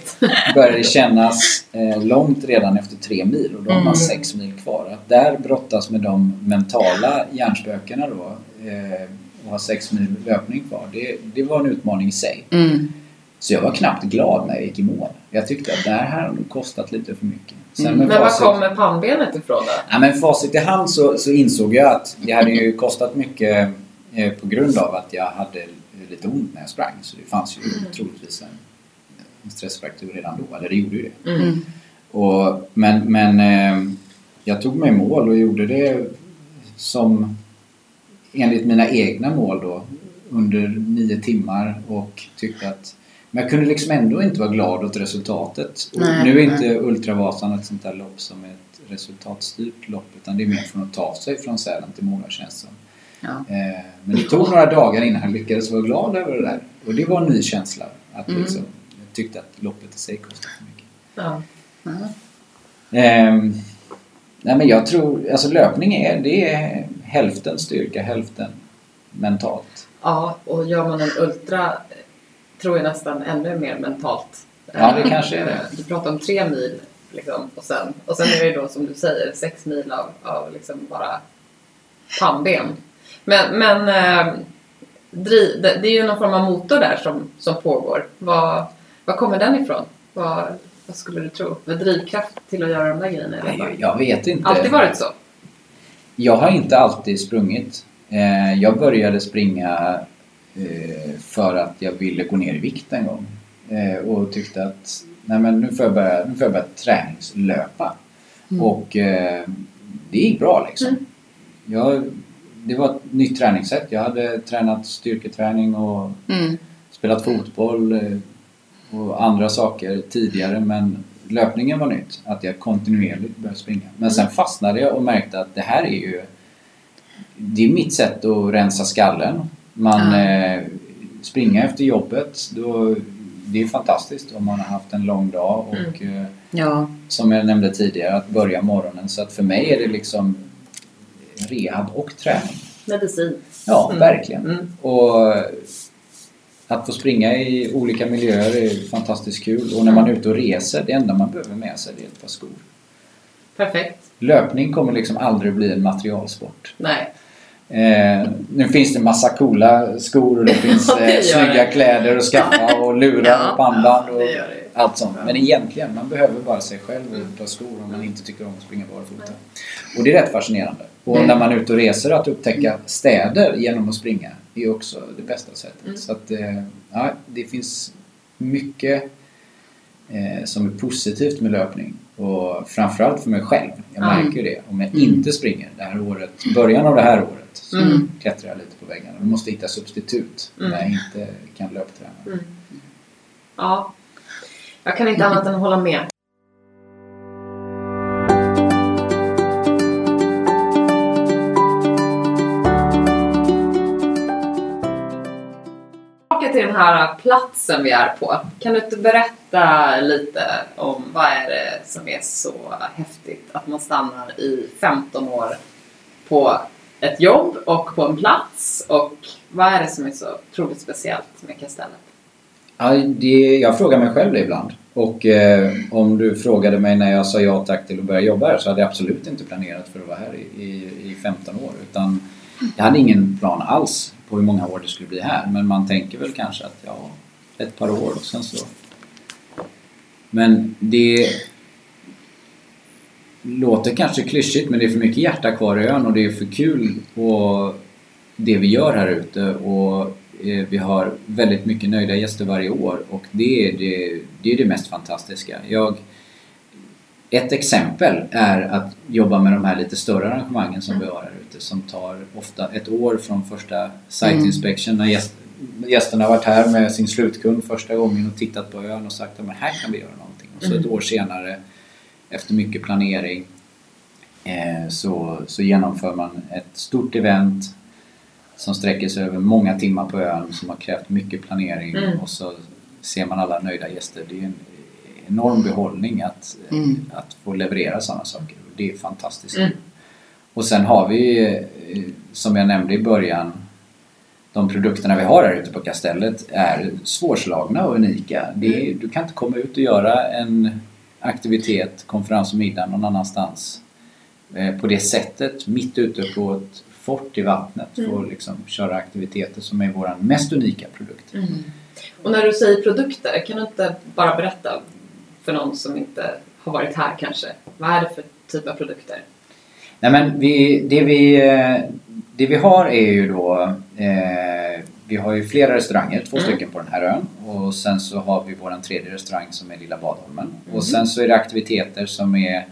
började det kännas eh, långt redan efter tre mil och då har man Mm. sex mil kvar. Att där brottas med de mentala hjärnspökena då eh, och ha sex mil löpning kvar, det, det var en utmaning i sig. Mm. Så jag var knappt glad när jag gick i mål. Jag tyckte att det här har nog kostat lite för mycket. Mm. Men var facit- kommer pannbenet ifrån då? Ja, men facit i hand så, så insåg jag att det hade ju kostat mycket på grund av att jag hade lite ont när jag sprang. Så det fanns ju troligtvis en, en stressfraktur redan då, eller det gjorde ju det. Mm. Och, men men eh, jag tog mig mål och gjorde det som enligt mina egna mål då under nio timmar och tyckte att men jag kunde liksom ändå inte vara glad åt resultatet. Nej, nu är nej. inte Ultravasan ett sånt där lopp som är ett resultatstyrt lopp utan det är mer från att ta sig från Sälen till Mora känns som. Ja. Eh, men det tog några dagar innan jag lyckades vara glad över det där. Och det var en ny känsla. Att Mm. liksom, jag tyckte att loppet i sig kostade för mycket. Ja. Ja. Ehm, nej men jag tror, alltså löpning är, det är hälften styrka, hälften mentalt. ja, och gör man en ultra tror jag nästan ännu mer mentalt. Ja, det kanske är det. Eh, Du pratar om tre mil liksom, och, sen, och sen är det då som du säger sex mil av, av liksom bara pannben. Men, men eh, driv, det, det är ju någon form av motor där som, som pågår. Var, var kommer den ifrån? Vad, vad skulle du tro? Vad drivkraft till att göra de där grejerna? Eller Jag, jag vet inte. Alltid varit så? Jag har inte alltid sprungit. Eh, jag började springa eh, för att jag ville gå ner i vikt en gång. Eh, och tyckte att nej men nu får jag börja, nu får jag börja träningslöpa. Mm. Och eh, det gick bra liksom. Mm. Jag, det var ett nytt träningssätt. Jag hade tränat styrketräning och Mm. spelat fotboll eh, och andra saker tidigare men löpningen var nytt. Att jag kontinuerligt började springa. Men sen fastnade jag och märkte att det här är ju det är mitt sätt att rensa skallen. Man Ja. eh, springer efter jobbet. Då, det är fantastiskt om man har haft en lång dag och eh, Ja. som jag nämnde tidigare att börja morgonen. Så att för mig är det liksom rehab och träning. Medicin. Ja, Mm. verkligen. Mm. Och att få springa i olika miljöer är fantastiskt kul. Och när man är ute och reser, det enda man behöver med sig det är ett par skor. Perfekt. Löpning kommer liksom aldrig bli en materialsport. Nej. Eh, nu finns det massa coola skor och det (laughs) finns Ja, det eh, gör snygga det. kläder att skaffa och lurar (laughs) Ja. och pannband. Ja, Och, det det. Allt sånt. Men egentligen, man behöver bara sig själv och ett par skor om man inte tycker om att springa barfota. Och det är rätt fascinerande. Och Mm. när man är ute och reser, att upptäcka städer genom att springa är också det bästa sättet. Mm. Så att, eh, ja, det finns mycket eh, som är positivt med löpning. Och framförallt för mig själv. Jag Ja. märker ju det. Om jag inte springer det här året, början av det här året, så Mm. klättrar jag lite på väggarna. Jag måste hitta substitut Mm. när jag inte kan löpträna. Mm. Ja. Jag kan inte annat än hålla med. Tillbaka till den här platsen vi är på. Kan du inte berätta lite om vad är det som är så häftigt att man stannar i 15 år på ett jobb och på en plats och vad är det som är så otroligt speciellt med kastellet? Ja, det, jag frågar mig själv det ibland. Och eh, om du frågade mig när jag sa ja tack till att börja jobba här så hade jag absolut inte planerat för att vara här i, i, i 15 år. Utan jag hade ingen plan alls på hur många år det skulle bli här. Men man tänker väl kanske att ja, ett par år och sen så... Men det låter kanske klyschigt men det är för mycket hjärta kvar i ön och det är för kul och det vi gör här ute och vi har väldigt mycket nöjda gäster varje år och det är det, det, är det mest fantastiska. Jag, ett exempel är att jobba med de här lite större arrangemangen som vi har här ute som tar ofta ett år från första site Mm. inspection när gäst, gästerna har varit här med sin slutkund första gången och tittat på ön och sagt att här kan vi göra någonting. Och så ett år senare efter mycket planering eh, så, så genomför man ett stort event som sträcker sig över många timmar på ön som har krävt mycket planering Mm. och så ser man alla nöjda gäster. Det är en enorm behållning att, Mm. att få leverera sådana saker. Det är fantastiskt. Mm. Och sen har vi, eh, som jag nämnde i början, de produkterna vi har här ute på kastellet är svårslagna och unika. Det är, du kan inte komma ut och göra en aktivitet, konferens och middag någon annanstans eh, på det sättet, mitt ute på ett fort i vattnet för att liksom köra aktiviteter som är vår mest unika produkt. Och när du säger produkter, kan du inte bara berätta för någon som inte har varit här kanske? Vad är det för typ av produkter? Nej men vi, det, vi, det vi har är ju då eh, Vi har ju flera restauranger, två Mm. stycken på den här ön och sen så har vi vår tredje restaurang som är Lilla Badholmen Mm. och sen så är det aktiviteter som är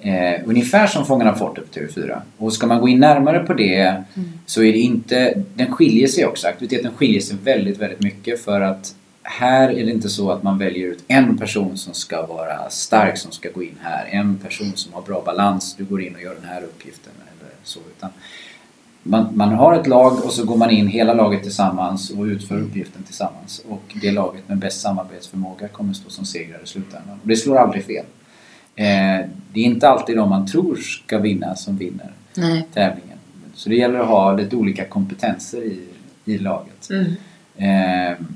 eh, ungefär som Fångarna på fortet på TV4 och ska man gå in närmare på det så är det inte Den skiljer sig också, aktiviteten skiljer sig väldigt väldigt mycket för att här är det inte så att man väljer ut en person som ska vara stark som ska gå in här. En person som har bra balans, du går in och gör den här uppgiften eller så. Utan man, man har ett lag och så går man in hela laget tillsammans och utför uppgiften tillsammans. Och det laget med bäst samarbetsförmåga kommer stå som segrare i slutändan. Och det slår aldrig fel. Eh, det är inte alltid de man tror ska vinna som vinner Nej. tävlingen. Så det gäller att ha lite olika kompetenser i, i laget. Eh,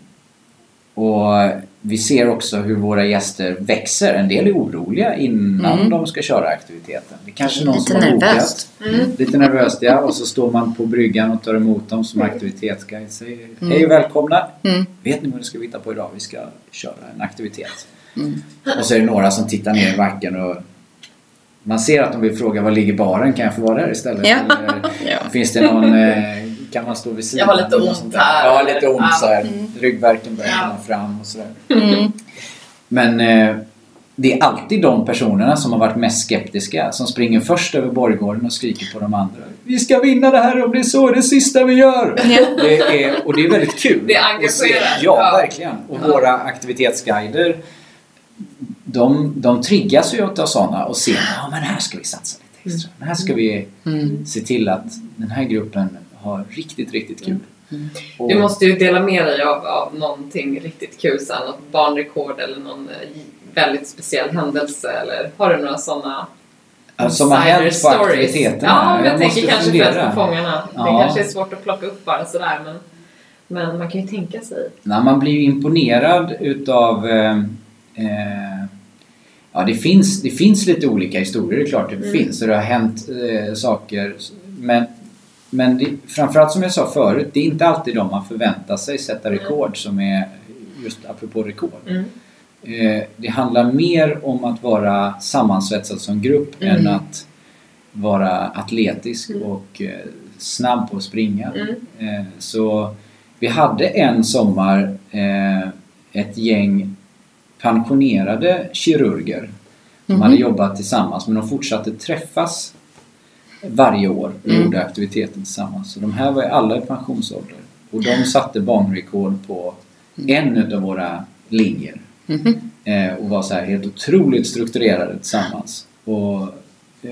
och vi ser också hur våra gäster växer. En del är oroliga innan Mm. de ska köra aktiviteten. Det är kanske någon Lite som har nervöst. bokat. Mm. Lite nervöst ja. Och så står man på bryggan och tar emot dem som aktivitetsguide. Säger Mm. hej och välkomna. Mm. Vet ni vad ni ska hitta på idag? Vi ska köra en aktivitet. Mm. Och så är det några som tittar ner i backen och man ser att de vill fråga var ligger baren? Kan jag få vara där istället? Ja. Eller, (laughs) Ja. Finns det någon... Eh, kan man stå vid sidan? Jag har lite ont här. Ja, lite ont Ja. så här. Mm. Ryggvärken börjar Ja. komma fram och sådär. Mm. Men eh, det är alltid de personerna som har varit mest skeptiska som springer först över borggården och skriker på de andra. Vi ska vinna det här om det är så det sista vi gör! Ja. Det är, och det är väldigt kul. Det är engagerat. Ja, Ja. verkligen. Och våra aktivitetsguider de, de triggas ju av sådana och ser ja men här ska vi satsa lite extra. Här ska vi Mm. se till att den här gruppen har riktigt, riktigt kul. Och- Du måste ju dela med dig av, av någonting riktigt kul sen. Något barnrekord eller någon eh, väldigt speciell händelse. Eller har du några sådana Ja, som har hänt på aktiviteterna. Ja, men jag, måste tänker kanske fundera. främst på Fångarna. Ja. Det kanske är svårt att plocka upp bara sådär men, men man kan ju tänka sig. Nej, man blir ju imponerad utav... Eh, eh, ja, det finns, det finns lite olika historier, det är klart det Mm. finns. Och det har hänt eh, saker. Men, men det, framförallt som jag sa förut, det är inte alltid de man förväntar sig sätta rekord som är just apropå rekord. Mm. eh, det handlar mer om att vara sammansvetsad som grupp Mm. än att vara atletisk Mm. och eh, snabb på att springa. Mm. Eh, så vi hade en sommar eh, ett gäng pensionerade kirurger som Mhm. hade jobbat tillsammans men de fortsatte träffas varje år och Mm. gjorde aktiviteten tillsammans. Så de här var ju alla i pensionsålder och de satte banrekord på en utav våra linjer eh, och var så här helt otroligt strukturerade tillsammans. Och, eh,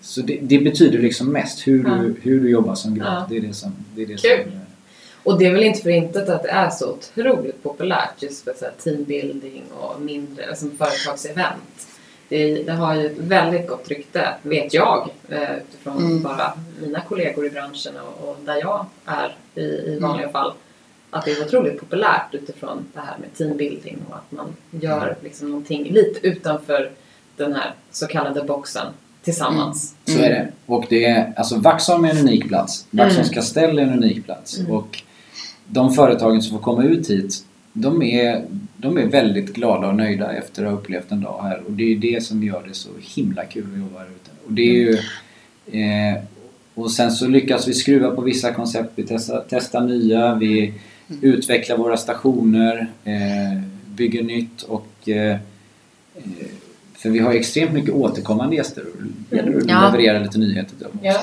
så det, det betyder liksom mest hur du, hur du jobbar som grupp. Ja. Det är det som... Det är det som Och det är väl inte för intet att det är så otroligt populärt just för så här teambuilding och mindre alltså företagsevent. Det, det har ju ett väldigt gott rykte, vet jag, eh, utifrån Mm. bara mina kollegor i branschen och, och där jag är i, i vanliga fall. Att det är otroligt populärt utifrån det här med teambuilding och att man gör liksom någonting lite utanför den här så kallade boxen tillsammans. Så är det. Och det är, alltså Vaxholm är en unik plats. Vaxholms Mm. kastell är en unik plats. Mm. Och de företagen som får komma ut hit, de är, de är väldigt glada och nöjda efter att ha upplevt en dag här. Och det är det som gör det så himla kul att jobba här ute. Och det är ju... Eh, och sen så lyckas vi skruva på vissa koncept. Vi testar, testar nya, vi utvecklar våra stationer, eh, bygger nytt och eh, eh, för vi har extremt mycket återkommande gäster och det gäller att Ja. lite nyheter till dem. Ja.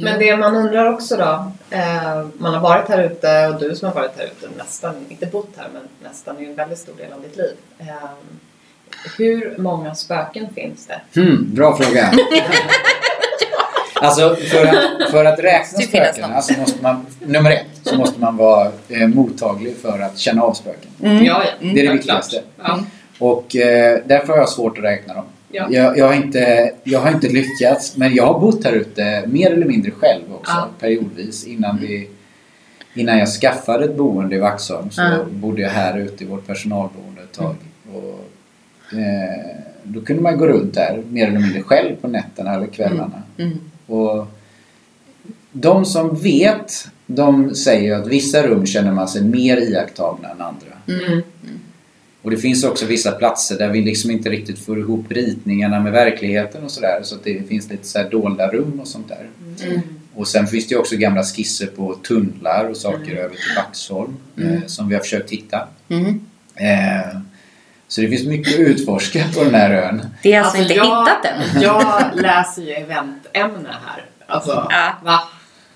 Men det man undrar också då, eh, man har varit här ute och du som har varit här ute nästan, inte bott här men nästan i en väldigt stor del av ditt liv. Eh, hur många spöken finns det? Hmm, bra fråga. Alltså för att, för att räkna spöken, alltså måste man, nummer ett, så måste man vara eh, mottaglig för att känna av spöken. Mm. Ja, ja. Det är det viktigaste. Ja. Och eh, därför har jag svårt att räkna dem. Ja. Jag, jag, har inte, jag har inte lyckats, men jag har bott här ute mer eller mindre själv också Ja. periodvis innan vi Innan jag skaffade ett boende i Vaxholm så Ja. bodde jag här ute i vårt personalboende ett tag. Och, eh, då kunde man gå runt där mer eller mindre själv på nätterna eller kvällarna. Mm. Och de som vet, de säger att vissa rum känner man sig mer iakttagna än andra. Mm. Och det finns också vissa platser där vi liksom inte riktigt får ihop ritningarna med verkligheten och sådär. Så att det finns lite så här dolda rum och sånt där. Mm. Och sen finns det ju också gamla skisser på tunnlar och saker Mm. över till Vaxholm Mm. eh, som vi har försökt hitta. Mm. Eh, så det finns mycket att utforska på den här ön. Det är alltså, inte jag, hittat än. Jag läser ju eventämne här. Alltså, Ja. va?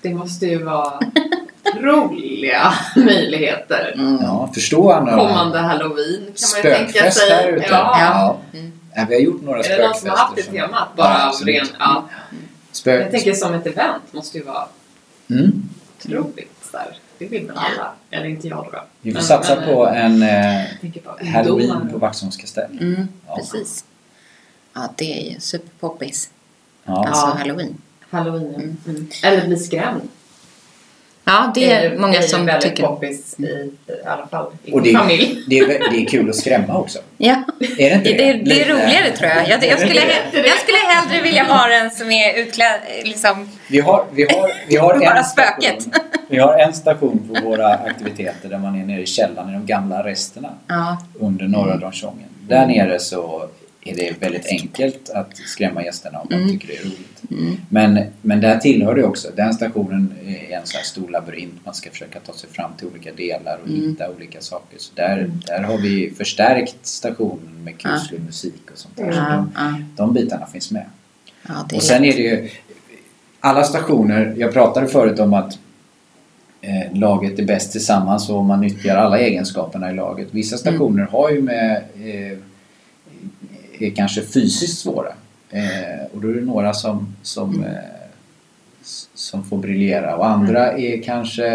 Det måste ju vara (laughs) roliga (laughs) möjligheter. Mm. Ja, förstå Anna. Kommande halloween kan man ju tänka Spökfest sig. här ute. Ja. Ja. Ja. Ja, vi har gjort några Är spökfester. det någon som har haft det temat? Bara Ja, av absolut. ren... Ja. Spök... Jag tänker som ett event måste ju vara Mm. otroligt där. Det vill väl alla? Eller inte jag då. Vi får Men- satsa men, på en eh, på halloween ungdomar. på Vaxholms kastell. Mm. Ja. Precis. Ja, det är ju superpoppis. Ja. Alltså halloween. Halloween, Mm. mm. Eller bli skrämd. Ja, det är ju- många ju som väldigt tycker. poppis i, i alla fall i Och det, familj. det, är, det är kul att skrämma också. Ja, Är det inte det, det, det är roligare tror jag. Jag, jag, skulle, (laughs) jag skulle hellre vilja ha den som är utklädd, liksom, Vi har, vi har, vi har (laughs) Bara en spöket. station, (laughs) vi har en station på våra aktiviteter där man är nere i källaren i de gamla resterna ja. under norra Donchongen. Där nere så är det väldigt enkelt att skrämma gästerna om man Mm. tycker det är roligt. Mm. Men, men där tillhör det också, den stationen är en sån här stor labyrint. Man ska försöka ta sig fram till olika delar och Mm. hitta olika saker. Så där, där har vi förstärkt stationen med kuslig musik och sånt där. Så Ja, de, ja, de bitarna finns med. ja, Och sen är det ju alla stationer, jag pratade förut om att eh, laget är bäst tillsammans och man nyttjar alla egenskaperna i laget. Vissa stationer har ju med eh, är kanske fysiskt svåra. Eh, och då är det några som, som, eh, s- som får briljera och andra är kanske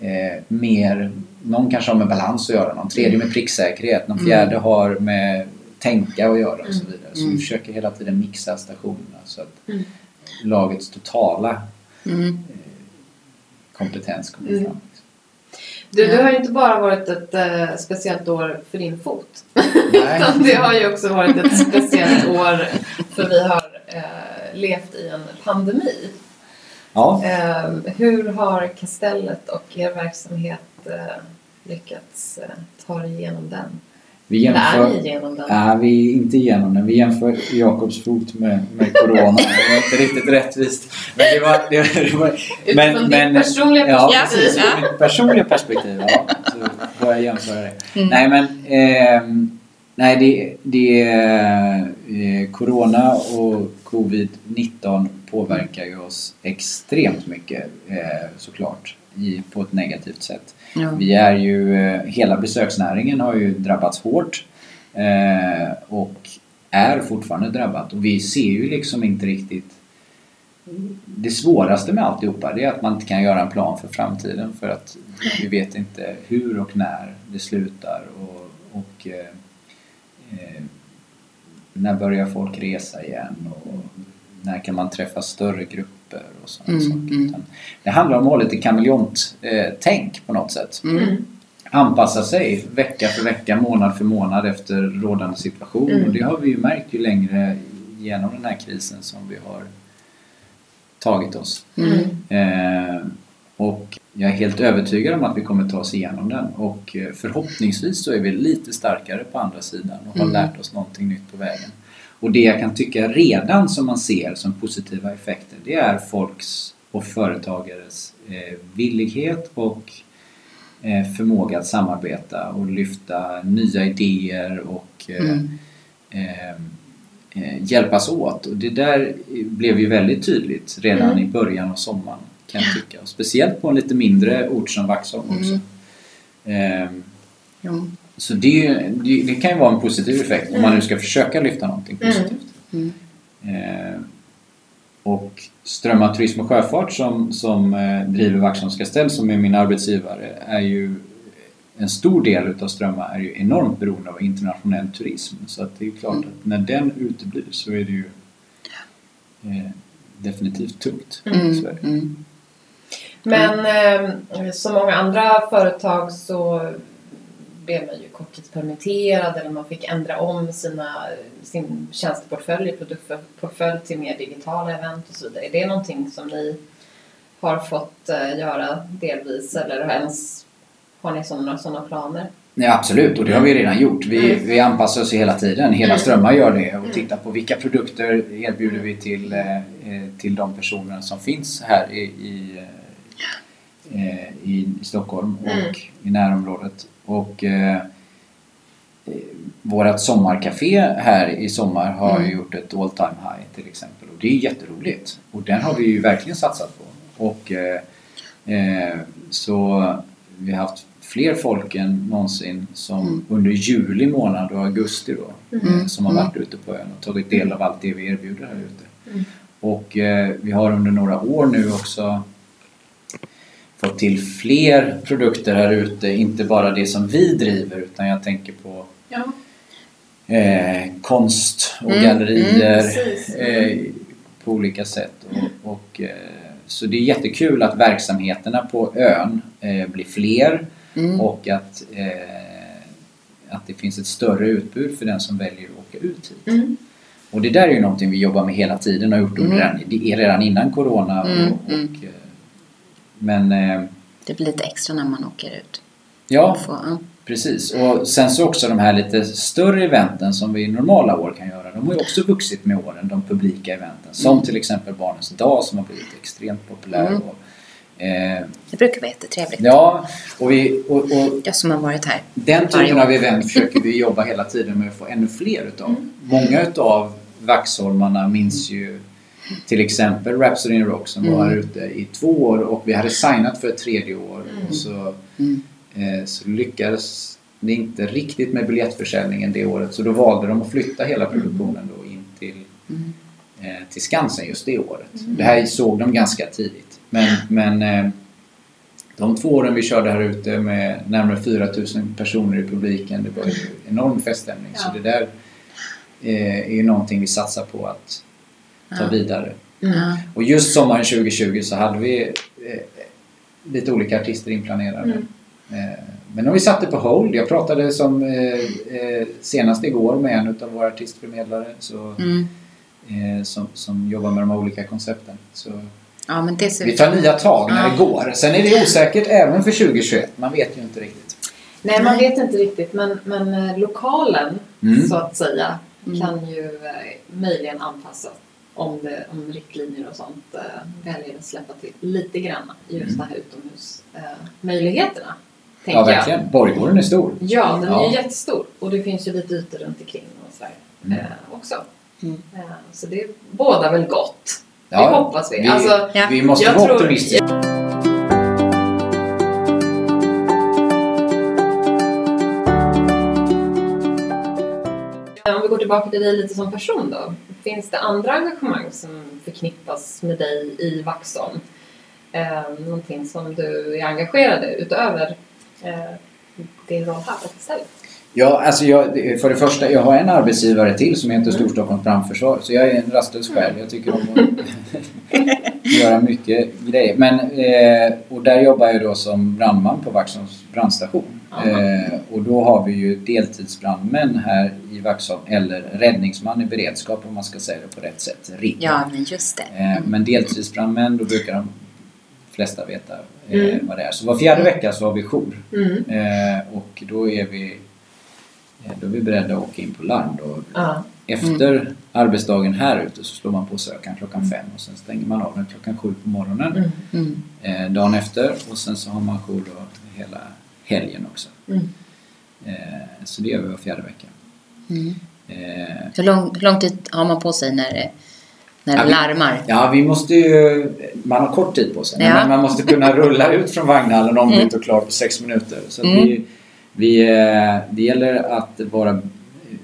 eh, mer, någon kanske har med balans att göra, någon tredje med pricksäkerhet, någon Mm. fjärde har med tänka att göra och så vidare. Så Mm. vi försöker hela tiden mixa stationerna så att Mm. lagets totala mm. kompetens kommer Mm. fram. Du, du har ju inte bara varit ett eh, speciellt år för din fot. Nej. (laughs) Utan det har ju också varit ett speciellt år för vi har eh, levt i en pandemi. Ja, Eh, hur har Kastellet och er verksamhet lyckats ta dig igenom den? Vi jämför... den? Nej, vi är inte igenom den. Vi jämför Jakobs fot med, med Corona. Det var inte riktigt rättvist. Men det var... Det, var- det var Utifrån ditt personliga Ja, perspektiv. precis. Ja. Mitt personliga perspektiv. Ja, så får jag jämföra det. Mm. Nej, men... ehm, nej, det, det eh, Corona och Covid-19 påverkar ju oss extremt mycket eh, såklart. I, på ett negativt sätt. Ja. Vi är ju, eh, hela besöksnäringen har ju drabbats hårt eh, och är fortfarande drabbat och vi ser ju liksom inte riktigt det svåraste med alltihopa det är att man inte kan göra en plan för framtiden för att vi vet inte hur och när det slutar och, och eh, eh när börjar folk resa igen och när kan man träffa större grupper och sådana Mm, saker. mm. Det handlar om att ha lite kameleont-tänk på något sätt. Mm. Anpassa sig vecka för vecka, månad för månad efter rådande situation. Mm. Och det har vi ju märkt ju längre genom den här krisen som vi har tagit oss. Mm. Eh, och jag är helt övertygad om att vi kommer ta oss igenom den och eh, förhoppningsvis så är vi lite starkare på andra sidan och har Mm. lärt oss någonting nytt på vägen. Och det jag kan tycka redan som man ser som positiva effekter det är folks och företagares eh, villighet och eh, förmåga att samarbeta och lyfta nya idéer och eh, Mm. eh, eh, hjälpas åt. Och det där blev ju väldigt tydligt redan Mm. i början av sommaren kan jag tycka. Och speciellt på en lite mindre ort som Vaxholm också. Eh, Jo. Så det, det, det kan ju vara en positiv effekt om man nu ska försöka lyfta någonting positivt. Mm. Eh, och Strömma Turism och Sjöfart som, som eh, driver Vaxholms kastell som är min arbetsgivare är ju en stor del utav Strömma är ju enormt beroende av internationell turism. Så att det är ju klart Mm. att när den uteblir så är det ju eh, definitivt tungt. Mm. Är det. Mm. Men eh, som många andra företag så blev man ju korttidspermitterad eller man fick ändra om sina, sin tjänsteportfölj, produktportfölj till mer digitala event och så vidare. Är det någonting som ni har fått eh, göra delvis eller har, ens, har ni sådana, sådana planer? Ja, absolut, och det har vi redan gjort. Vi, Mm. vi anpassar oss hela tiden. Hela Mm. Strömma gör det och Mm. tittar på vilka produkter erbjuder vi till, eh, eh, till de personer som finns här i, i, i Stockholm och Mm. i närområdet. Och eh, vårat sommarcafé här i sommar har Mm. gjort ett all time high till exempel och det är jätteroligt. Och den har vi ju verkligen satsat på. Och eh, eh, så vi har haft fler folk än någonsin som Mm. under juli månad och augusti då Mm. eh, som har Mm. varit ute på ön och tagit del av allt det vi erbjuder här ute. Mm. Och eh, vi har under några år nu också fått till fler produkter här ute, inte bara det som vi driver utan jag tänker på Ja. eh, konst och Mm, gallerier mm, eh, på olika sätt. Och, och, eh, så det är jättekul att verksamheterna på ön eh, blir fler Mm. och att, eh, att det finns ett större utbud för den som väljer att åka ut hit. Mm. Och det där är ju någonting vi jobbar med hela tiden och har gjort under Mm. det är redan innan Corona. Mm, Och, och, mm. eh, Men eh, Det blir lite extra när man åker ut. ja, Får, ja. precis. Och sen så också de här lite större eventen som vi i normala år kan göra. De har ju också vuxit med åren, de publika eventen. Som Mm. till exempel Barnens dag som har blivit extremt populär. Mm. Och, eh, Det brukar vara jättetrevligt. ja, och, vi, och, och Jag som har varit här. Den typen av event försöker vi (laughs) jobba hela tiden med att få ännu fler utav. Mm. Många utav Vaxholmarna minns ju till exempel Rhapsody in Rock som var Mm. här ute i två år och vi hade signat för ett tredje år. Mm. Och så, Mm. eh, så lyckades det inte riktigt med biljettförsäljningen det året så då valde de att flytta hela produktionen då in till, Mm. eh, till Skansen just det året. Mm. Det här såg de ganska tidigt. Men, men eh, de två åren vi körde här ute med närmare 4000 personer i publiken, det var ju enorm feststämning. Så Ja. det där eh, är ju någonting vi satsar på att ta vidare. Ja. Och just sommaren 2020 så hade vi eh, lite olika artister inplanerade. Mm. Eh, men om vi satte på hold. Jag pratade som eh, eh, senast igår med en av våra artistförmedlare så, Mm. eh, som, som jobbar med de här olika koncepten. Så ja, men det ser vi tar nya tag när Ja. det går. Sen är det osäkert även för 2021. Man vet ju inte riktigt. Nej, man vet inte riktigt. Men, men eh, lokalen, Mm. så att säga, Mm. kan ju eh, möjligen anpassas om, det, om riktlinjer och sånt eh, väljer att släppa till lite grann i just Mm. de här utomhusmöjligheterna. Eh, Ja, jag. verkligen. Borggården är stor. Ja, den är Ja. ju jättestor och det finns ju lite ytor runt omkring och sådär Mm. eh, också. Mm. Eh, så det bådar väl gott. Ja, det hoppas vi. vi- Alltså, Ja. Vi måste Jag vara tror- optimistiska. Om vi går tillbaka till dig lite som person då. Finns det andra engagemang som förknippas med dig i Vaxholm? Eh, någonting som du är engagerad i utöver eh, din roll här på stället? Ja, alltså jag, för det första, jag har en arbetsgivare till som heter Mm. Storstockholms brandförsvar. Så jag är en rastlös själ. Jag tycker om att (laughs) göra mycket grejer. Men, eh, och där jobbar jag då som brandman på Vaxholms brandstation. Eh, och då har vi ju deltidsbrandmän här i Vaxholm, eller räddningsman i beredskap om man ska säga det på rätt sätt. RIB. Ja, men just det. Eh, men deltidsbrandmän, då brukar de flesta veta eh, Mm. vad det är. Så var fjärde vecka så har vi jour. Mm. Eh, och då är vi eh, då är vi beredda att åka in på larm. Då. Ja. Efter arbetsdagen här ute så slår man på sökaren klockan fem och sen stänger man av den klockan sju på morgonen Mm. Mm. eh, dagen efter och sen så har man jour då hela helgen också. Mm. Eh, så det gör vi var fjärde vecka. Mm. Eh, Hur, lång, hur lång tid har man på sig när det, när Ja, det vi- larmar? Ja, vi måste ju... Man har kort tid på sig. Ja. Men man måste kunna rulla ut från vagnhallen ombytt och klar på sex minuter. Så att Mm. vi, vi, eh, det gäller att vara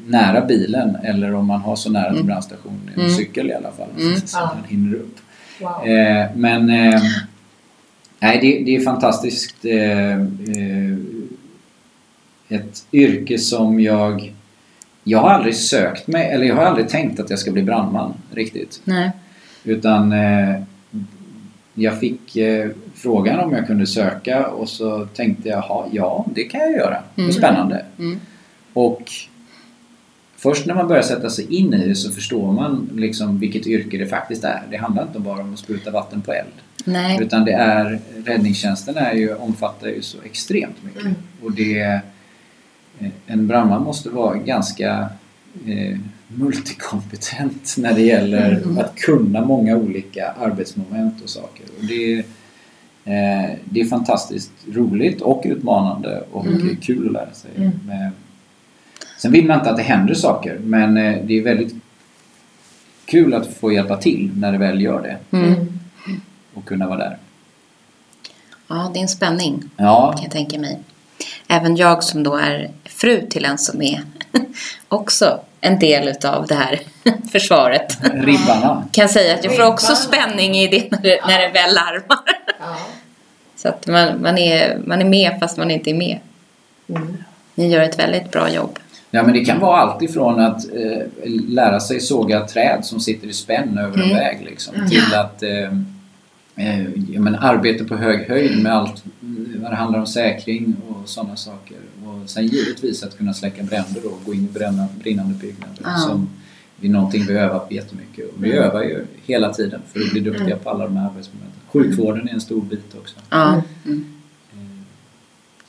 nära bilen eller om man har så nära till Mm. brandstationen, en Mm. cykel i alla fall. Mm. Så Ja. man hinner upp. Wow. Eh, men eh, nej, det, det är fantastiskt. Eh, eh, ett yrke som jag... Jag har aldrig sökt mig, eller jag har aldrig tänkt att jag ska bli brandman riktigt. Nej. Utan eh, jag fick eh, frågan om jag kunde söka och så tänkte jag, "Ha, ja det kan jag göra. Det är Mm. spännande. Mm. Och först när man börjar sätta sig in i det så förstår man liksom vilket yrke det faktiskt är. Det handlar inte bara om att spruta vatten på eld. Nej. Utan det är, räddningstjänsten är ju, omfattar ju så extremt mycket. Mm. Och det, en brandman måste vara ganska eh, multikompetent (laughs) när det gäller Mm. att kunna många olika arbetsmoment och saker. Och det, eh, det är fantastiskt roligt och utmanande och Mm. kul att lära sig. Mm. Med. Sen vill man inte att det händer saker men eh, det är väldigt kul att få hjälpa till när det väl gör det Mm. och kunna vara där. Ja, det är en spänning Ja, kan jag tänka mig. Även jag som då är fru till en som är (laughs) också en del utav det här (laughs) försvaret. ribbarna. Kan säga att jag får också spänning i det när det, när det väl larmar. Ja. Så att man, man, är, man är med fast man inte är med. Mm. Ni gör ett väldigt bra jobb. Ja, men det kan vara allt ifrån att eh, lära sig såga träd som sitter i spänn över en Mm. väg liksom, till att eh, eh, men arbete på hög höjd med allt mm, vad det handlar om säkring och sådana saker. Och sen givetvis att kunna släcka bränder och gå in i bränna, brinnande byggnader Ja. som är någonting vi övar på jättemycket. Och vi Mm. övar ju hela tiden för att bli duktiga Mm. på alla de här arbetsmomenten. Sjukvården är en stor bit också. Ja. Mm. Mm.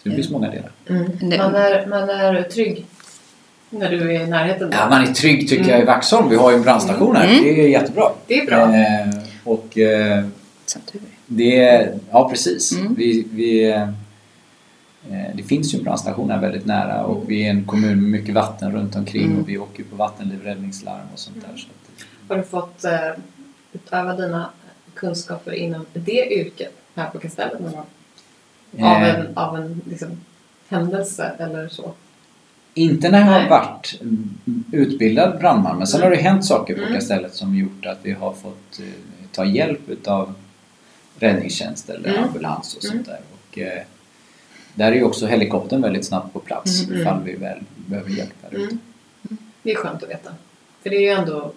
Så det finns många delar. Mm. Man, är, man är trygg när du är i närheten. Ja, man är trygg tycker jag i Vaxholm. Vi har ju en brandstation här. Mm. Det är jättebra. Det är bra. Eh, och eh, Som tur är. det är, ja precis. Mm. Vi, vi, eh, det finns ju en brandstation här väldigt nära och vi är en kommun med mycket vatten runt omkring Mm. och vi åker på vattenlivräddningslarm och sånt där. Så att, Har du fått eh, utöva dina kunskaper inom det yrket här på Kastellet någon gång? Av eh, en, av en liksom, händelse eller så? Inte när jag Nej. har varit mm, utbildad brandman men sen Mm. har det hänt saker på Mm. Kastellet som gjort att vi har fått eh, ta hjälp utav räddningstjänst eller Mm. ambulans och sånt Mm. där. Och, eh, där är ju också helikoptern väldigt snabbt på plats Mm. ifall vi väl behöver hjälp där ute. Mm. Det är skönt att veta. För det är ju ändå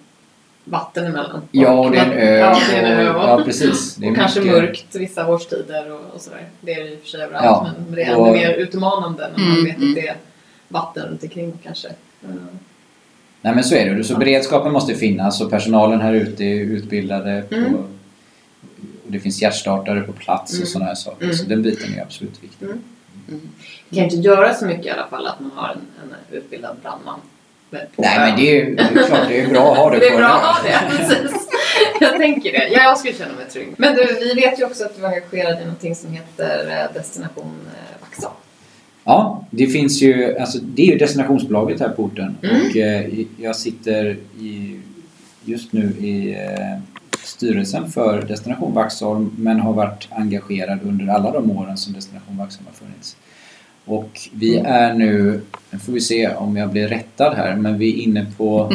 vatten emellan. Ja, och det är en ö. Ja, det är en ö. och, ja precis. Det är och kanske mycket- mörkt vissa årstider och, och sådär. Det är det i och för sig överallt. Ja, Men det är och- ännu mer utmanande när man Mm, vet mm. att det är vatten runt omkring kanske. Mm. Nej men så är det. Så beredskapen måste finnas och personalen här ute är utbildade. På, Mm. och det finns hjärtstartare på plats Mm. och sådana här saker. Mm. Så den biten är absolut viktig. Mm. Det kan inte göra så mycket i alla fall att man har en, en utbildad brandman. Nej men det är ju det är klart, det är bra att ha det, (laughs) Det är på bra en att ha det, precis. Jag tänker det. Ja, jag skulle känna mig trygg. Men du, vi vet ju också att du är engagerad i någonting som heter eh, Destination eh, Vaxholm. Ja, det finns ju, alltså det är ju destinationsbolaget här på orten Mm. och eh, jag sitter i, just nu i eh, styrelsen för Destination Vaxholm men har varit engagerad under alla de åren som Destination Vaxholm har funnits. Och vi är nu, nu får vi se om jag blir rättad här, men vi är inne på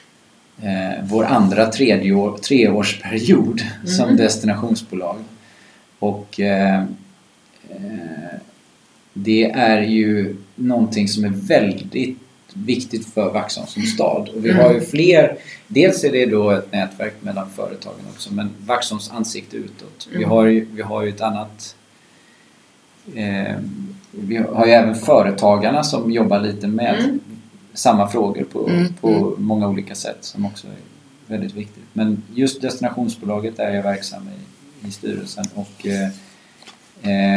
(laughs) eh, vår andra tredje år, treårsperiod som Mm. destinationsbolag. Och eh, eh, det är ju någonting som är väldigt viktigt för Vaxholm som stad. Och vi Mm. har ju fler, dels är det då ett nätverk mellan företagen också, men Vaxholms ansikte utåt. Vi Mm. har ju, vi har ju ett annat eh, vi har ju även företagarna som jobbar lite med Mm. samma frågor på, Mm, på många olika sätt som också är väldigt viktigt. Men just destinationsbolaget är jag verksam i, i styrelsen och eh,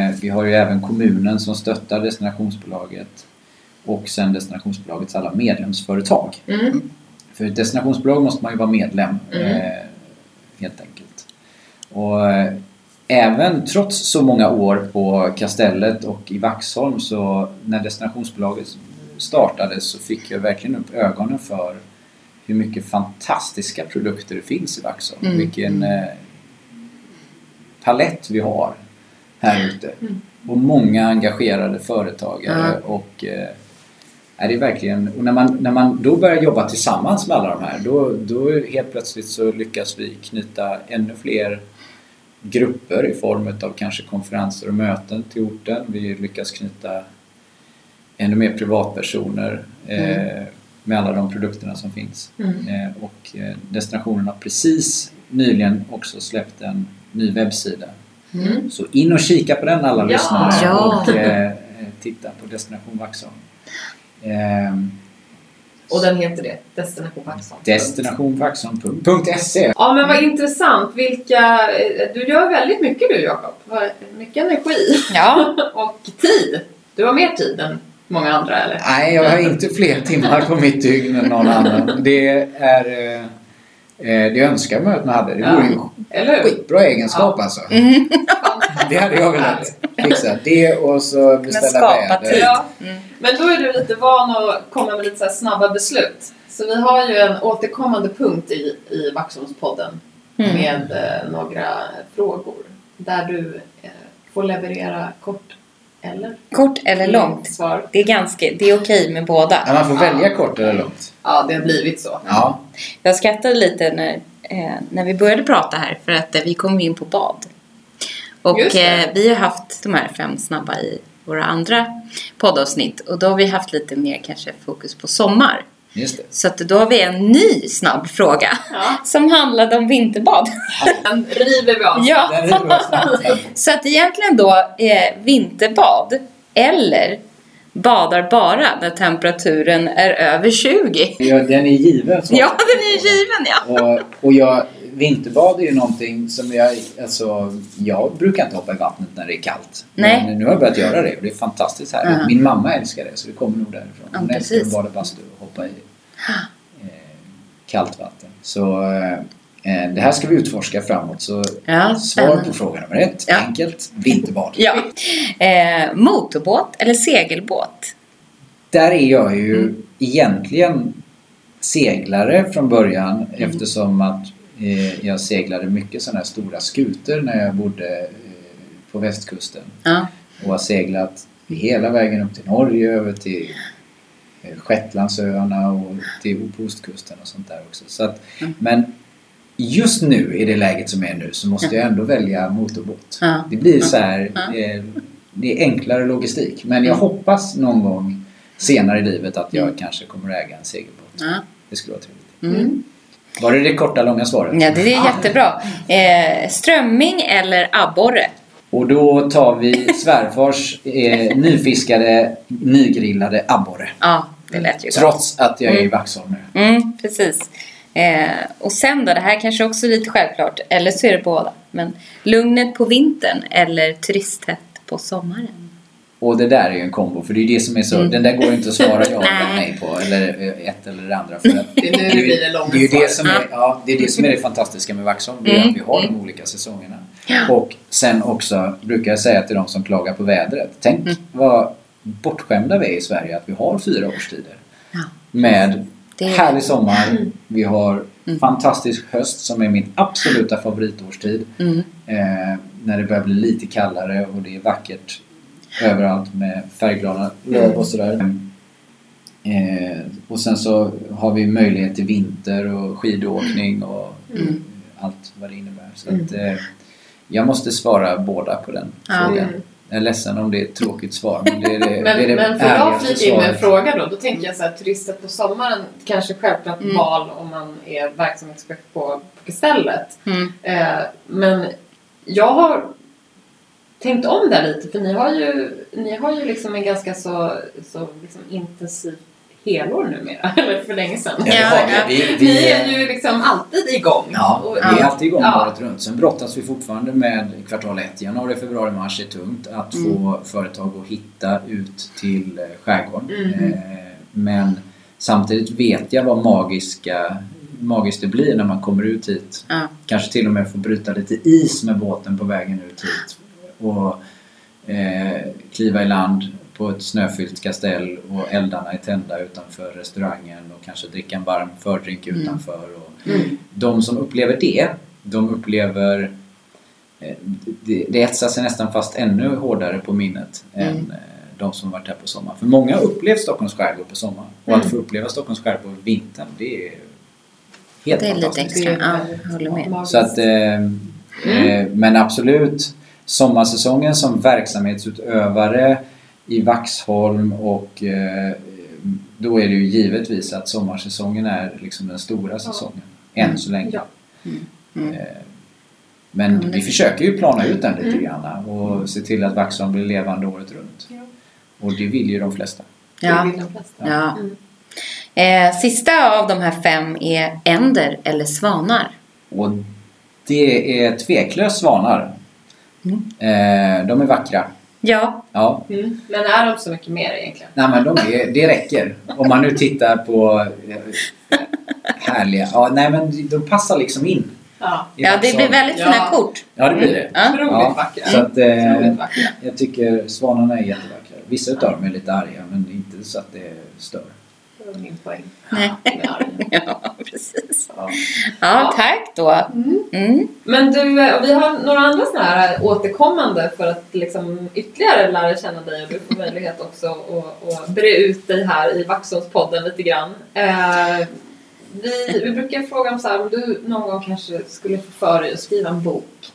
eh, vi har ju även kommunen som stöttar destinationsbolaget och sen destinationsbolagets alla medlemsföretag. Mm. För ett destinationsbolag måste man ju vara medlem Mm. eh, helt enkelt. Och eh, även trots så många år på Kastellet och i Vaxholm så när destinationsbolaget startades så fick jag verkligen upp ögonen för hur mycket fantastiska produkter det finns i Vaxholm. Mm. Vilken eh, palett vi har här ute. Mm. Och många engagerade företagare och eh, är det verkligen, och när man, när man då börjar jobba tillsammans med alla de här då, då helt plötsligt så lyckas vi knyta ännu fler grupper i form av kanske konferenser och möten till orten. Vi lyckas knyta ännu mer privatpersoner eh, med alla de produkterna som finns. Mm. Eh, och eh, destinationen har precis nyligen också släppt en ny webbsida. Mm. Så in och kika på den alla Ja. lyssnare Ja. och eh, titta på Destination Vaxholm. Eh, Och den heter det, Destination Vaxholm. Destinationvaxholm.se Ja men vad intressant. Vilka, eh, du gör väldigt mycket du Jakob. Mycket energi Ja. (laughs) och tid. Du har mer tid än många andra eller? Nej, jag har inte fler timmar på mitt dygn än någon annan. Det är eh, eh, det önskar man att man hade. Det Ja. vore Eller hur? skitbra egenskap alltså. Mm. (laughs) Det hade jag velat fixa. Det och så beställa väder. Ja. Mm. Men då är du lite van att komma med lite så här snabba beslut. Så vi har ju en återkommande punkt i, i Vaxholmspodden Mm. med eh, några frågor. Där du eh, får leverera kort eller Kort eller långt? svar. Det är, ganska, det är okej med båda. Ja, man får välja kort eller långt. Ja, det har blivit så. Ja. Jag skrattade lite när, eh, när vi började prata här för att eh, vi kom in på bad. Och eh, vi har haft de här fem snabba i våra andra poddavsnitt och då har vi haft lite mer kanske fokus på sommar. Så att då har vi en ny snabb fråga Ja. (laughs) som handlade om vinterbad. Den river vi av. Ja. Är. Så att egentligen då eh, vinterbad eller badar bara när temperaturen är över 20. Ja, den är given. så. Ja, den är given ja. Och, och jag, vinterbad är ju någonting som jag, alltså, jag brukar inte hoppa i vattnet när det är kallt. Nej. Men nu har jag börjat göra det och det är fantastiskt härligt. Ja. Min mamma älskar det så det kommer nog därifrån. Ja, Hon älskar att bada bastu och hoppa i (gasps) eh, kallt vatten. Så eh, det här ska vi utforska framåt. Så Ja, svar på fråga nummer ett, Ja. enkelt, vinterbad. (laughs) Ja. Eh, motorbåt eller segelbåt? Där är jag ju Mm. egentligen seglare från början Mm. eftersom att eh, jag seglade mycket sådana här stora skutor när jag bodde eh, på västkusten. Ja. Och har seglat hela vägen upp till Norge, över till eh, Shetlandsöarna och till ostkusten och sånt där också. Så att, Mm. Men just nu, i det läget som är nu, så måste jag ändå välja motorbåt. Ja. Det blir så här, eh, det är enklare logistik. Men jag Mm. hoppas någon gång senare i livet att jag Mm. kanske kommer att äga en segelbåt. Ja. Det skulle vara trevligt. Mm. Var det det korta, långa svaret? ja, det är jättebra. Eh, strömming eller abborre? Och då tar vi svärfars eh, nyfiskade, nygrillade abborre. Ja, det lät ju gott. Trots att jag är i Mm. Vaxholm nu. Mm, precis. Eh, och sen då, det här kanske också är lite självklart, eller så är det båda. Men lugnet på vintern eller turisthett på sommaren? Och det där är ju en kombo för det är ju det som är så, Mm. den där går inte att svara ja (laughs) eller Nej. på eller eh, ett eller det andra. För att Det är nu det är ju det som är, ja, det är det som är det fantastiska med Vaxholm, det är Mm. att vi har de olika säsongerna. Och sen också brukar jag säga till de som klagar på vädret, tänk Mm. vad bortskämda vi är i Sverige att vi har fyra årstider. Med Det härlig sommar, vi har Mm. fantastisk höst som är min absoluta favoritårstid. Mm. Eh, när det börjar bli lite kallare och det är vackert överallt med färgglada löv och sådär. Eh, och sen så har vi möjlighet till vinter och skidåkning och Mm. allt vad det innebär. Så att, eh, jag måste svara båda på den frågan. Mm. Jag är ledsen om det är ett tråkigt svar men det är det, Men, det, är det men får jag flika in med en fråga då? Då tänker jag så här, turistet på sommaren, kanske självklart Mm. val om man är verksamhetsexpert på, på Kastellet. Mm. Eh, men jag har tänkt om där lite för ni har ju, ni har ju liksom en ganska så, så liksom intensiv helår numera, (laughs) eller för länge sedan. Ja, det Ja, vi. Vi, Ni är ju liksom alltid igång. Ja, Och- vi är alltid igång Ja. året runt. Sen brottas vi fortfarande med kvartal 1. Januari, februari, mars är tungt. Att få företag att hitta ut till eh, skärgården. Mhm. Eh, Men samtidigt vet jag vad magiska, magiskt det blir när man kommer ut hit. Ja. Kanske till och med får bryta lite is med båten på vägen ut hit. Och eh, kliva i land på ett snöfyllt kastell och eldarna är tända utanför restaurangen och kanske dricka en varm fördrink Mm. utanför. Och, Mm. de som upplever det, de upplever eh, det, det etsar sig nästan fast ännu hårdare på minnet Mm. än eh, de som varit här på sommaren. För många har upplevt Stockholms skärgård på sommaren. Och att Mm. få uppleva Stockholms skärgård på vintern, det är helt Det är lite fantastiskt. extra. Det är Ja, jag håller med. Så att, eh, eh, men absolut, sommarsäsongen som verksamhetsutövare i Vaxholm och eh, då är det ju givetvis att sommarsäsongen är liksom den stora säsongen. Än så länge. Ja. Mm. Eh, Men Mm. vi försöker ju plana ut den lite grann och se till att Vaxholm blir levande året runt. Ja. Och det vill ju de flesta. Det Ja. vill de flesta. Ja. Mm. Eh, sista av de här fem är änder eller svanar. Och det är tveklöst svanar. Mm. Eh, De är vackra. Ja, Ja, Mm. Men är de så mycket mer egentligen? Nej men de är, det räcker. Om man nu tittar på eh, härliga... Ja, nej men de passar liksom in. Ja. ja det blir väldigt Ja. fina kort. Ja, det blir det. Ja. Otroligt Ja, vackra. Så att, eh, jag tycker svanarna är jättevackra. Vissa utav dem är lite arga men inte så att det stör. Min poäng. Argen. (laughs) Ja, precis. Ja. Ja, tack då. Mm. Mm. Men du, eh, vi har några andra sådana här återkommande för att liksom ytterligare lära känna dig och du får möjlighet också att, att bre ut dig här i Vaxholmspodden lite grann. Eh, vi, vi brukar fråga om så här, om du någon gång kanske skulle få för dig att skriva en bok.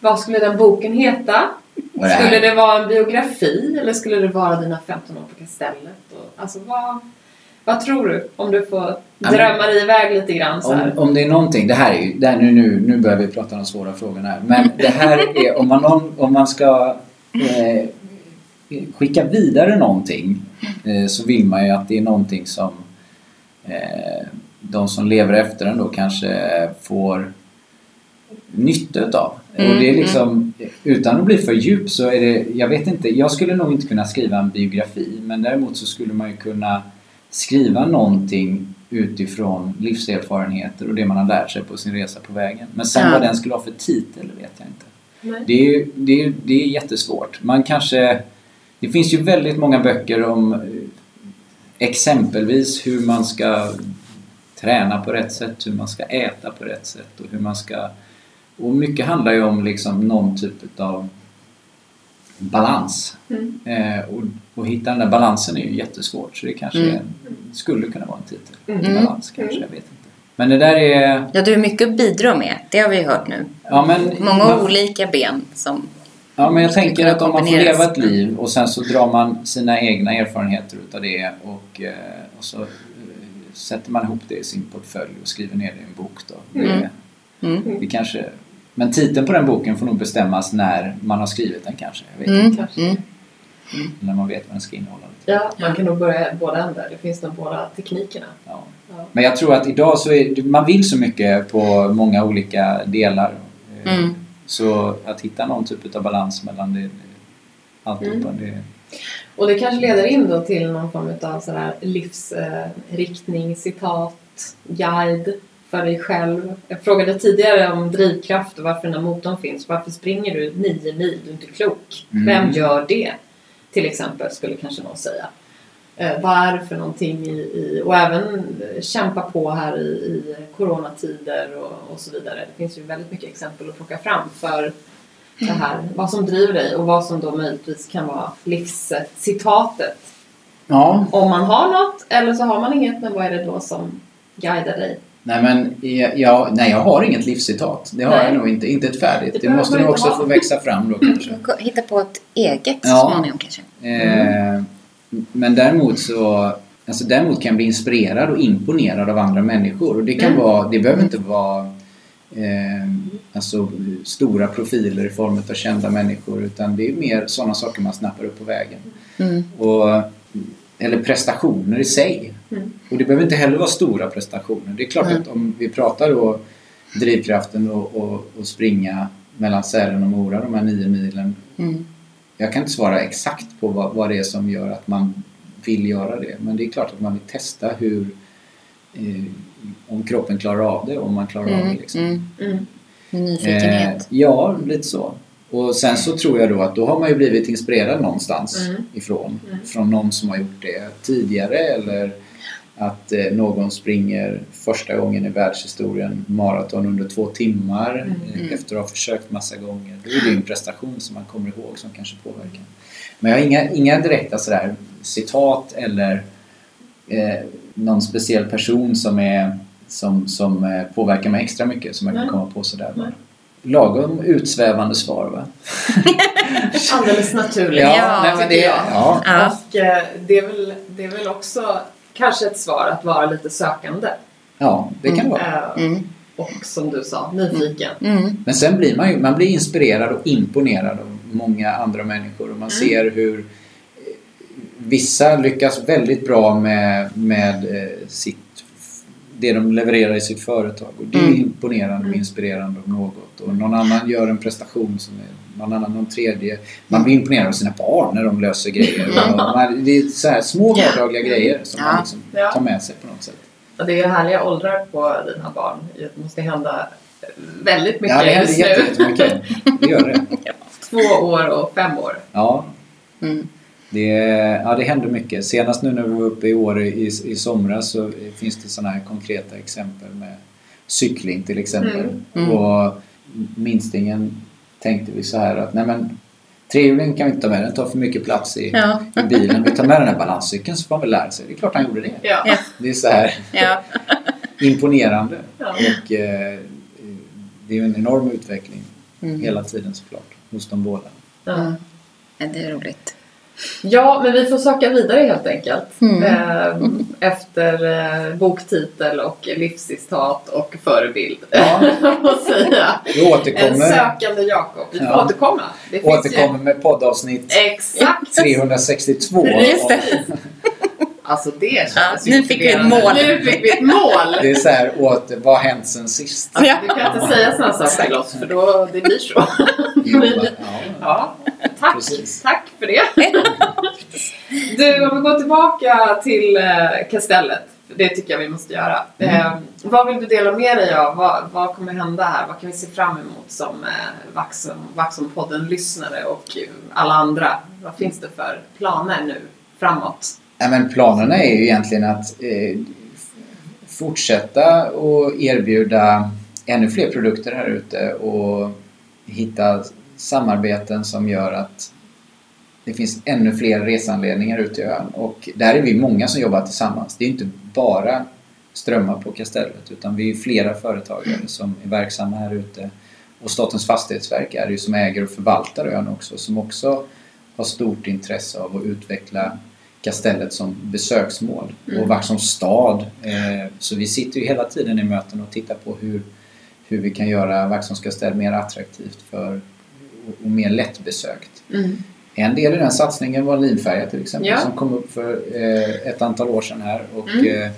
Vad skulle den boken heta? Det Skulle det vara en biografi eller skulle det vara dina 15 år på Kastellet? Och, alltså vad, vad tror du? Om du får drömma dig iväg lite grann så här. Om, om det är någonting, det här är ju, det här, nu, nu, nu börjar vi prata om de svåra frågorna här. Men det här är, om man, om man ska eh, skicka vidare någonting eh, så vill man ju att det är någonting som eh, de som lever efter den då kanske får nytta utav. Mm, Och det är liksom, utan att bli för djup så är det, jag vet inte, jag skulle nog inte kunna skriva en biografi men däremot så skulle man ju kunna skriva någonting utifrån livserfarenheter och det man har lärt sig på sin resa på vägen. Men sen Ja. vad den skulle ha för titel vet jag inte. Nej. Det är, det, är, det är jättesvårt. Man kanske... Det finns ju väldigt många böcker om eh, exempelvis hur man ska träna på rätt sätt, hur man ska äta på rätt sätt och hur man ska... Och mycket handlar ju om liksom någon typ av balans. Mm. Eh, och, och hitta den där balansen är ju jättesvårt så det kanske Mm. är, skulle kunna vara en titel. Mm. Balans kanske, Mm. jag vet inte. Men det där är... Ja, du är mycket att bidra med. Det har vi hört nu. Ja, men, Många man- olika ben som... Ja, men jag tänker att om man får leva ett liv och sen så drar man sina egna erfarenheter utav det och, eh, och så eh, sätter man ihop det i sin portfölj och skriver ner det i en bok då. Mm. Det, Mm. det kanske, men titeln på den boken får nog bestämmas när man har skrivit den kanske. Jag vet inte. Mm. Kanske. Mm. När man vet vad den ska innehålla. Ja, man kan nog börja båda ändar. Det finns nog båda teknikerna. Ja. Ja. Men jag tror att idag så är man vill så mycket på många olika delar. Eh, Mm. Så att hitta någon typ av balans mellan det, alltihopa. Mm. Det, Och det kanske leder in då till någon form av sådär livsriktning, citat, guide för dig själv. Jag frågade tidigare om drivkraft och varför den här motorn finns. Varför springer du nio mil? Du är inte klok. Mm. Vem gör det? Till exempel, skulle kanske någon säga. Eh, vad är det för någonting i, i och även kämpa på här i, i coronatider och, och så vidare. Det finns ju väldigt mycket exempel att plocka fram för det här. Vad som driver dig och vad som då möjligtvis kan vara livscitatet. ja, Om man har något eller så har man inget, men vad är det då som guidar dig? Nej men jag, nej, jag har inget livscitat. Det har Nej. jag nog inte. Inte ett färdigt. Det Det, måste nog också ha. få växa fram då kanske. Hitta på ett eget så Ja. småningom kanske. Eh, men däremot så Alltså däremot kan jag bli inspirerad och imponerad av andra människor. Och det kan Mm. vara, det behöver inte vara eh, alltså, stora profiler i form av kända människor utan det är mer sådana saker man snappar upp på vägen. Mm. Och, eller prestationer i sig. Mm. Och det behöver inte heller vara stora prestationer. Det är klart Mm. att om vi pratar då drivkraften och, och, och springa mellan Sälen och Mora, de här nio milen. Mm. Jag kan inte svara exakt på vad, vad det är som gör att man vill göra det. Men det är klart att man vill testa hur eh, om kroppen klarar av det, om man klarar av det. Mm. Liksom. Mm. Mm. Nyfikenhet. Eh, ja, lite så. Och sen så tror jag då att då har man ju blivit inspirerad någonstans Mm. ifrån. Mm. Från någon som har gjort det tidigare eller att eh, någon springer första gången i världshistorien maraton under två timmar Mm. eh, Mm. efter att ha försökt massa gånger. Då är det ju en prestation som man kommer ihåg som kanske påverkar. Men jag har inga, inga direkta sådär citat eller eh, någon speciell person som, är, som, som eh, påverkar mig extra mycket som jag kan komma på sådär. Nej. Lagom utsvävande svar va? (laughs) Alldeles naturligt. Ja, nej, men det, ja, Ja. Och eh, det är, väl, det är väl också kanske ett svar att vara lite sökande. ja, det kan Mm. det vara. Eh, Mm. Och som du sa, nyfiken. Mm. Men sen blir man ju man blir inspirerad och imponerad av många andra människor och man Mm. ser hur eh, vissa lyckas väldigt bra med, med eh, sitt, det de levererar i sitt företag och det är Mm. imponerande och Mm. inspirerande av något och någon annan gör en prestation som är någon annan, någon tredje. Man blir imponerad av sina barn när de löser grejer. Och (laughs) man, det är så här små vardagliga grejer som Ja. man liksom Ja. tar med sig på något sätt. Och det är ju härliga åldrar på dina barn. Det måste hända väldigt mycket Ja, det händer just nu. jättemycket. Det gör det. (laughs) Två år och fem år. Ja, Mm. Det, ja, det händer mycket. Senast nu när vi var uppe i Åre i, i somras så finns det sådana här konkreta exempel med cykling till exempel. Mm. Mm. Och minstingen tänkte vi så här att nej men trehjuling kan vi inte ta med, den tar för mycket plats i, Ja. i bilen. Vi tar med den här balanscykeln så får han väl lära sig. Det är klart han gjorde det. Ja. Det är så här Ja. (laughs) imponerande. Ja. Och eh, det är ju en enorm utveckling Mm. hela tiden såklart hos de båda. Ja. Ja, det är roligt. Ja, men vi får söka vidare helt enkelt. Mm. Eh, efter eh, boktitel och livscitat och förebild. Ja. (laughs) Säga. Vi En återkommer, sökande Jakob. Vi får Ja. återkomma. Det återkommer med poddavsnitt ju... Exakt. 362. Just (laughs) Alltså det Ja, kändes nu fick vi ett mål. Nu fick vi ett mål. Det är så här, åter, vad har hänt sen sist? Alltså, du kan inte säga sådana saker till oss för då det blir så. Jo, (laughs) ja. Ja, tack. Precis. Tack för det. (laughs) Du, om vi går tillbaka till eh, kastellet. Det tycker jag vi måste göra. Mm. Eh, vad vill du dela med dig av? Vad, vad kommer hända här? Vad kan vi se fram emot som eh, Vaxholm, Vaxholm-podden-lyssnare och alla andra? Vad finns det för planer nu framåt? Nej, men planerna är ju egentligen att eh, fortsätta och erbjuda ännu fler produkter här ute och hitta samarbeten som gör att det finns ännu fler resanledningar ute i ön. Och där är vi många som jobbar tillsammans. Det är inte bara Strömmar på Kastellet utan vi är flera företagare som är verksamma här ute. Och Statens fastighetsverk är ju som äger och förvaltar ön också som också har stort intresse av att utveckla Kastellet som besöksmål Mm. och Vaxholms stad. Eh, så vi sitter ju hela tiden i möten och tittar på hur, hur vi kan göra Vaxholms kastell mer attraktivt för, och, mer lättbesökt. en del i den satsningen var linfärja till exempel Ja. som kom upp för eh, ett antal år sedan här och Mm. eh,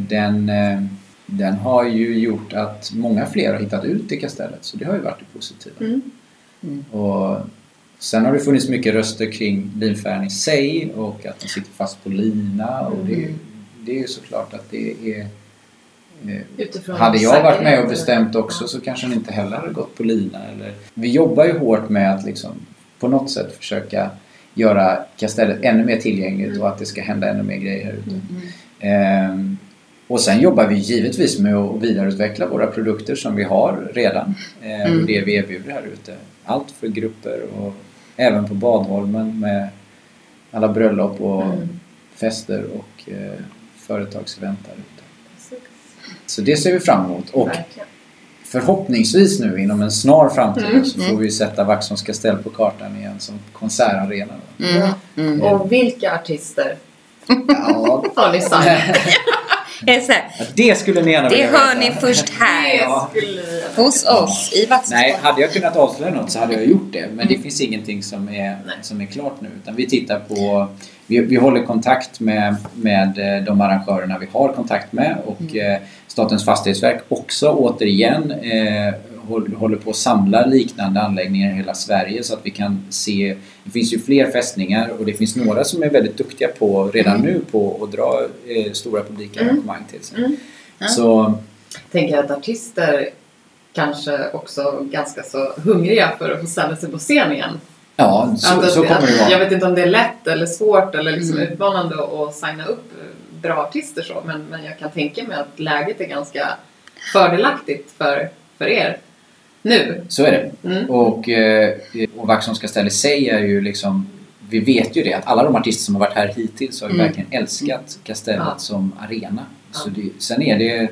den, eh, den har ju gjort att många fler har hittat ut till kastellet så det har ju varit det positiva. Mm. Och sen har det funnits mycket röster kring linfärjan i sig och att den sitter fast på lina och det, Mm. det är ju såklart att det är Utifrån hade jag varit med och bestämt också så kanske den inte heller hade gått på lina. Eller... Vi jobbar ju hårt med att liksom på något sätt försöka göra kastellet ännu mer tillgängligt Mm. och att det ska hända ännu mer grejer här ute. Mm. Ehm, och sen jobbar vi givetvis med att vidareutveckla våra produkter som vi har redan. Ehm, Mm. och det vi erbjuder här ute. Allt för grupper och även på Badholmen med alla bröllop och Mm. fester och eh, företagsevent där ute. Så det ser vi fram emot. Och Verkligen. förhoppningsvis nu inom en snar framtid Mm. så får vi sätta Vaxholms kastell på kartan igen som konsertarena. Mm. Mm. Och vilka artister Ja, (laughs) har ni? Det (laughs) det skulle ni gärna Det vilja hör veta. ni först här. Ja. Hos oss i Vaxholm. Nej, hade jag kunnat avslöja något så hade jag gjort det. Men det Mm. finns ingenting som är, Nej. som är klart nu. Utan vi tittar på... Vi, vi håller kontakt med, med eh, de arrangörerna vi har kontakt med och Mm. Statens fastighetsverk också återigen eh, håll- håller på att samla liknande anläggningar i hela Sverige så att vi kan se... Det finns ju fler fästningar och det finns några som är väldigt duktiga på redan Mm. nu på att dra eh, stora publikarrangemang till sig. Mm. Ja. Så tänker att artister kanske också ganska så hungriga för att få ställa sig på scen igen. ja, så, Att- så kommer det vara. Jag vet inte om det är lätt eller svårt eller liksom Mm. utmanande att signa upp bra artister så men, men jag kan tänka mig att läget är ganska fördelaktigt för, för er nu. Så är det. Mm. Och, eh, och Vaxholms kastell i sig är ju liksom vi vet ju det att alla de artister som har varit här hittills har ju Mm. verkligen älskat Kastellet Ja. som arena. Så Ja. det, sen är det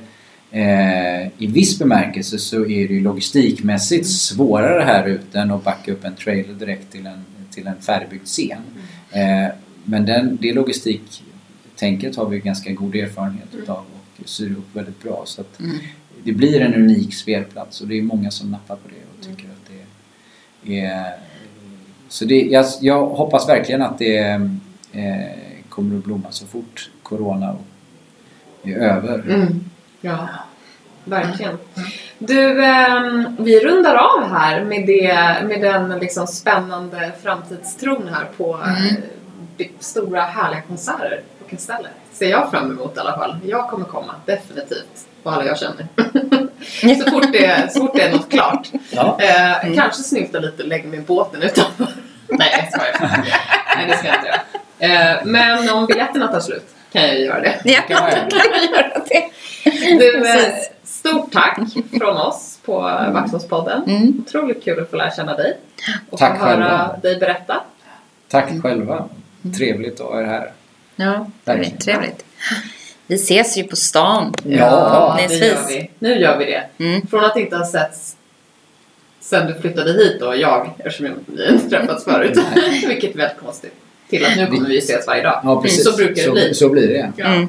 eh, i viss bemärkelse så är det ju logistikmässigt svårare här ute än att backa upp en trailer direkt till en, till en färdigbyggd scen. Mm. Eh, men den, det logistiktänket har vi ganska god erfarenhet Mm. utav och syr upp väldigt bra. Så att Mm. det blir en unik spelplats och det är många som nappar på det och Mm. tycker att det är... Så det, jag, jag hoppas verkligen att det eh, kommer att blomma så fort Corona är över. Mm. Ja, verkligen. Du, ehm, vi rundar av här med, det, med den liksom spännande framtidstron här på Mm. eh, stora härliga konserter Kastellet. Ser jag fram emot i alla fall. Jag kommer komma, definitivt. På alla jag känner. (laughs) så, fort det, så fort det är något klart. Ja. Eh, Mm. Kanske snylta lite och lägga mig i båten utanför. (laughs) Nej, jag skojar. Nej, det ska jag inte göra. Eh, men om biljetterna tar slut kan jag ju göra det. Ja, kan man (laughs) göra det. Du, eh, stort tack från oss på Vaxholmspodden. Mm. Otroligt kul att få lära känna dig. Och Tack få höra själva. dig berätta. Tack själva. Trevligt att ha er här. Ja, Verkligen. trevligt, trevligt. Vi ses ju på stan. Ja, det gör förhoppningsvis. vi. Nu gör vi det. Mm. Från att inte ha setts sen du flyttade hit och jag, eftersom vi inte träffats förut. (laughs) (laughs) Vilket är väldigt konstigt. Till att nu kommer vi ses varje dag. Ja, precis. Så brukar det bli. Så blir det. Ja. Mm.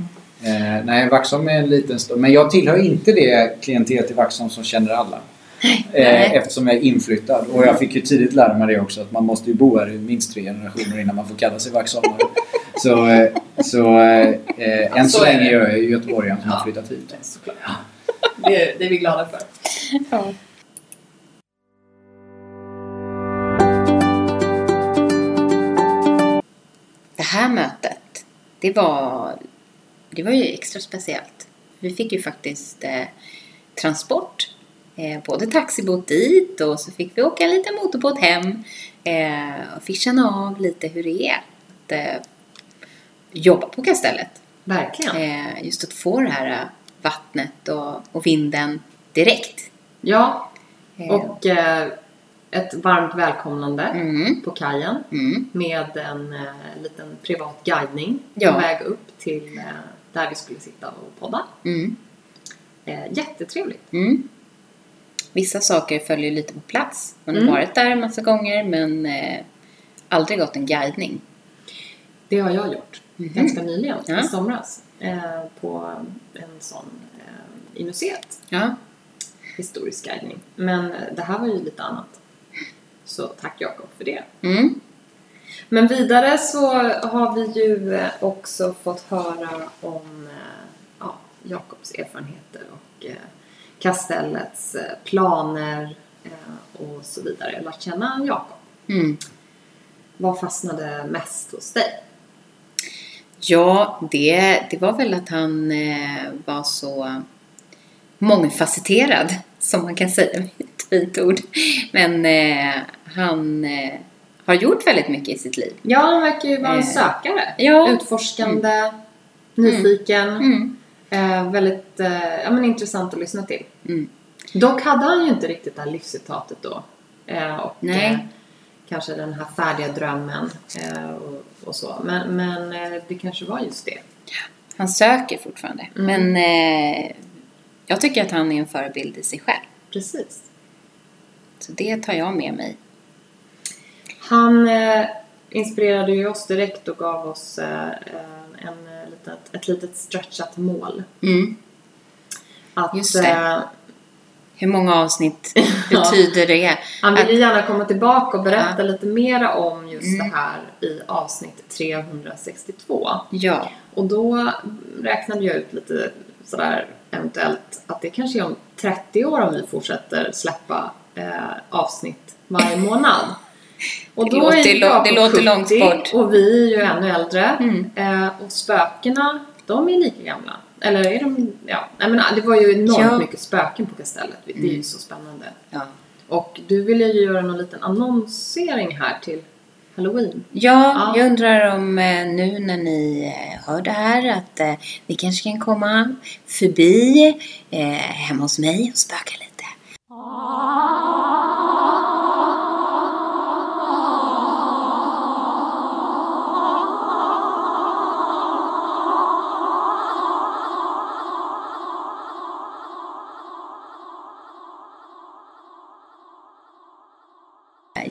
Eh, nej, Vaxholm är en liten stad. Men jag tillhör inte det klientelet i Vaxholm som känner alla. Nej. Eh, eftersom jag är inflyttad. Och jag fick ju tidigt lära mig det också att man måste ju bo här i minst tre generationer innan man får kalla sig vaxholmare. (laughs) så eh, så eh, än så, Så länge det. är jag göteborgaren som Ja. har flyttat hit. Såklart. Det, det är vi glada för. Ja. Det här mötet, det var, det var ju extra speciellt. Vi fick ju faktiskt eh, transport, eh, både taxibåt dit och så fick vi åka en liten motorbåt hem eh, och fick känna av lite hur det är att eh, jobba på kastellet. Verkligen. Eh, just att få det här eh, vattnet och, och vinden direkt. Ja, Eh, och eh, ett varmt välkomnande mm, på kajen. mm, med en liten privat guidning Ja. på väg upp till där vi skulle sitta och podda. mm, jättetrevligt. mm. Vissa saker följer lite på plats. Man har Mm. varit där en massa gånger men eh, aldrig gått en guidning. Det har jag gjort Mhm. ganska nyligen, Ja. i somras. Eh, på en sån eh, i museet, Ja, historisk guidning. Men eh, det här var ju lite annat. Så tack Jakob för det. mm. Men vidare så har vi ju eh, också fått höra om eh, ja, Jakobs erfarenheter och kastellets eh, planer eh, och så vidare. Lärt känna Jakob. Mm. Vad fastnade mest hos dig? Ja, det, det var väl att han eh, var så mångfacetterad, som man kan säga (laughs) ett fint ord. Men eh, han eh, har gjort väldigt mycket i sitt liv. Ja, han verkar ju vara en Eh, sökare. ja. Utforskande, nyfiken. Mm. Eh, väldigt eh, ja, men intressant att lyssna till. Mm. Dock hade han ju inte riktigt det här livscitatet då. Eh, och Nej. Eh, kanske den här färdiga drömmen eh, och, och så. Men, men eh, det kanske var just det. Han söker fortfarande. Mm. Men jag tycker att han är en förebild i sig själv. Precis. Så det tar jag med mig. Han inspirerade ju oss direkt och gav oss en, litet, ett litet stretchat mål. Mm. Att, Just det. eh, Hur många avsnitt (laughs) betyder det? Han vill Att- ju gärna komma tillbaka och berätta Ja. lite mera om just Mm. det här i avsnitt 362. Ja. Och då räknade jag ut lite sådär eventuellt att det kanske är om 30 år om vi fortsätter släppa eh, avsnitt varje (laughs) månad. Och Det låter är Jakob det låter långt 70 bort. Och vi är ju ännu äldre. Mm. Eh, och spökena, de är lika gamla. Eller är de... Ja, nej men det var ju enormt Ja. mycket spöken på kastellet. Det är ju Mm. så spännande. Ja. Och du ville ju göra någon liten annonsering här till Halloween. Ja, Ja. jag undrar om eh, nu när ni eh, hör det här att eh, ni kanske kan komma förbi eh, hemma hos mig och spöka lite.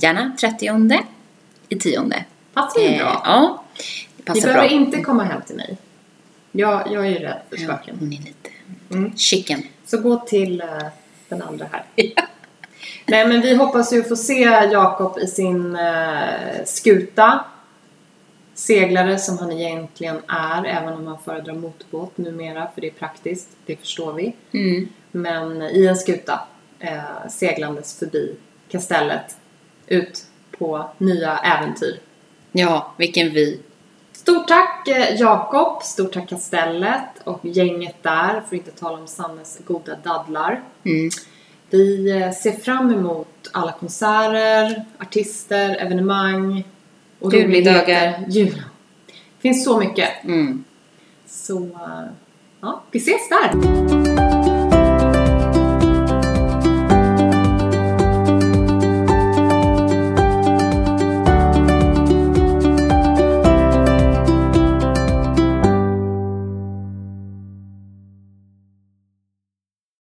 Gärna 30 i tionde. Passar ju Eh, bra. Ja, det Ni passar bra. behöver inte komma hem till mig. Jag, jag är ju rädd för Ja, spöken. hon är lite Mm. chicken. Så gå till eh, den andra här. (laughs) Nej men vi hoppas ju få se Jakob i sin eh, skuta. Seglare som han egentligen är, även om han föredrar motorbåt numera för det är praktiskt, det förstår vi. Mm. Men i en skuta eh, seglandes förbi kastellet ut på nya äventyr. Ja, vilken vy. Stort tack eh, Jakob, stort tack Kastellet och gänget där, för att inte tala om Sannes goda dadlar. Mm. Vi eh, ser fram emot alla konserter, artister, evenemang och Julmiddagar. (laughs) Jul. Det finns så mycket. Mm. Så, eh, ja, vi ses där!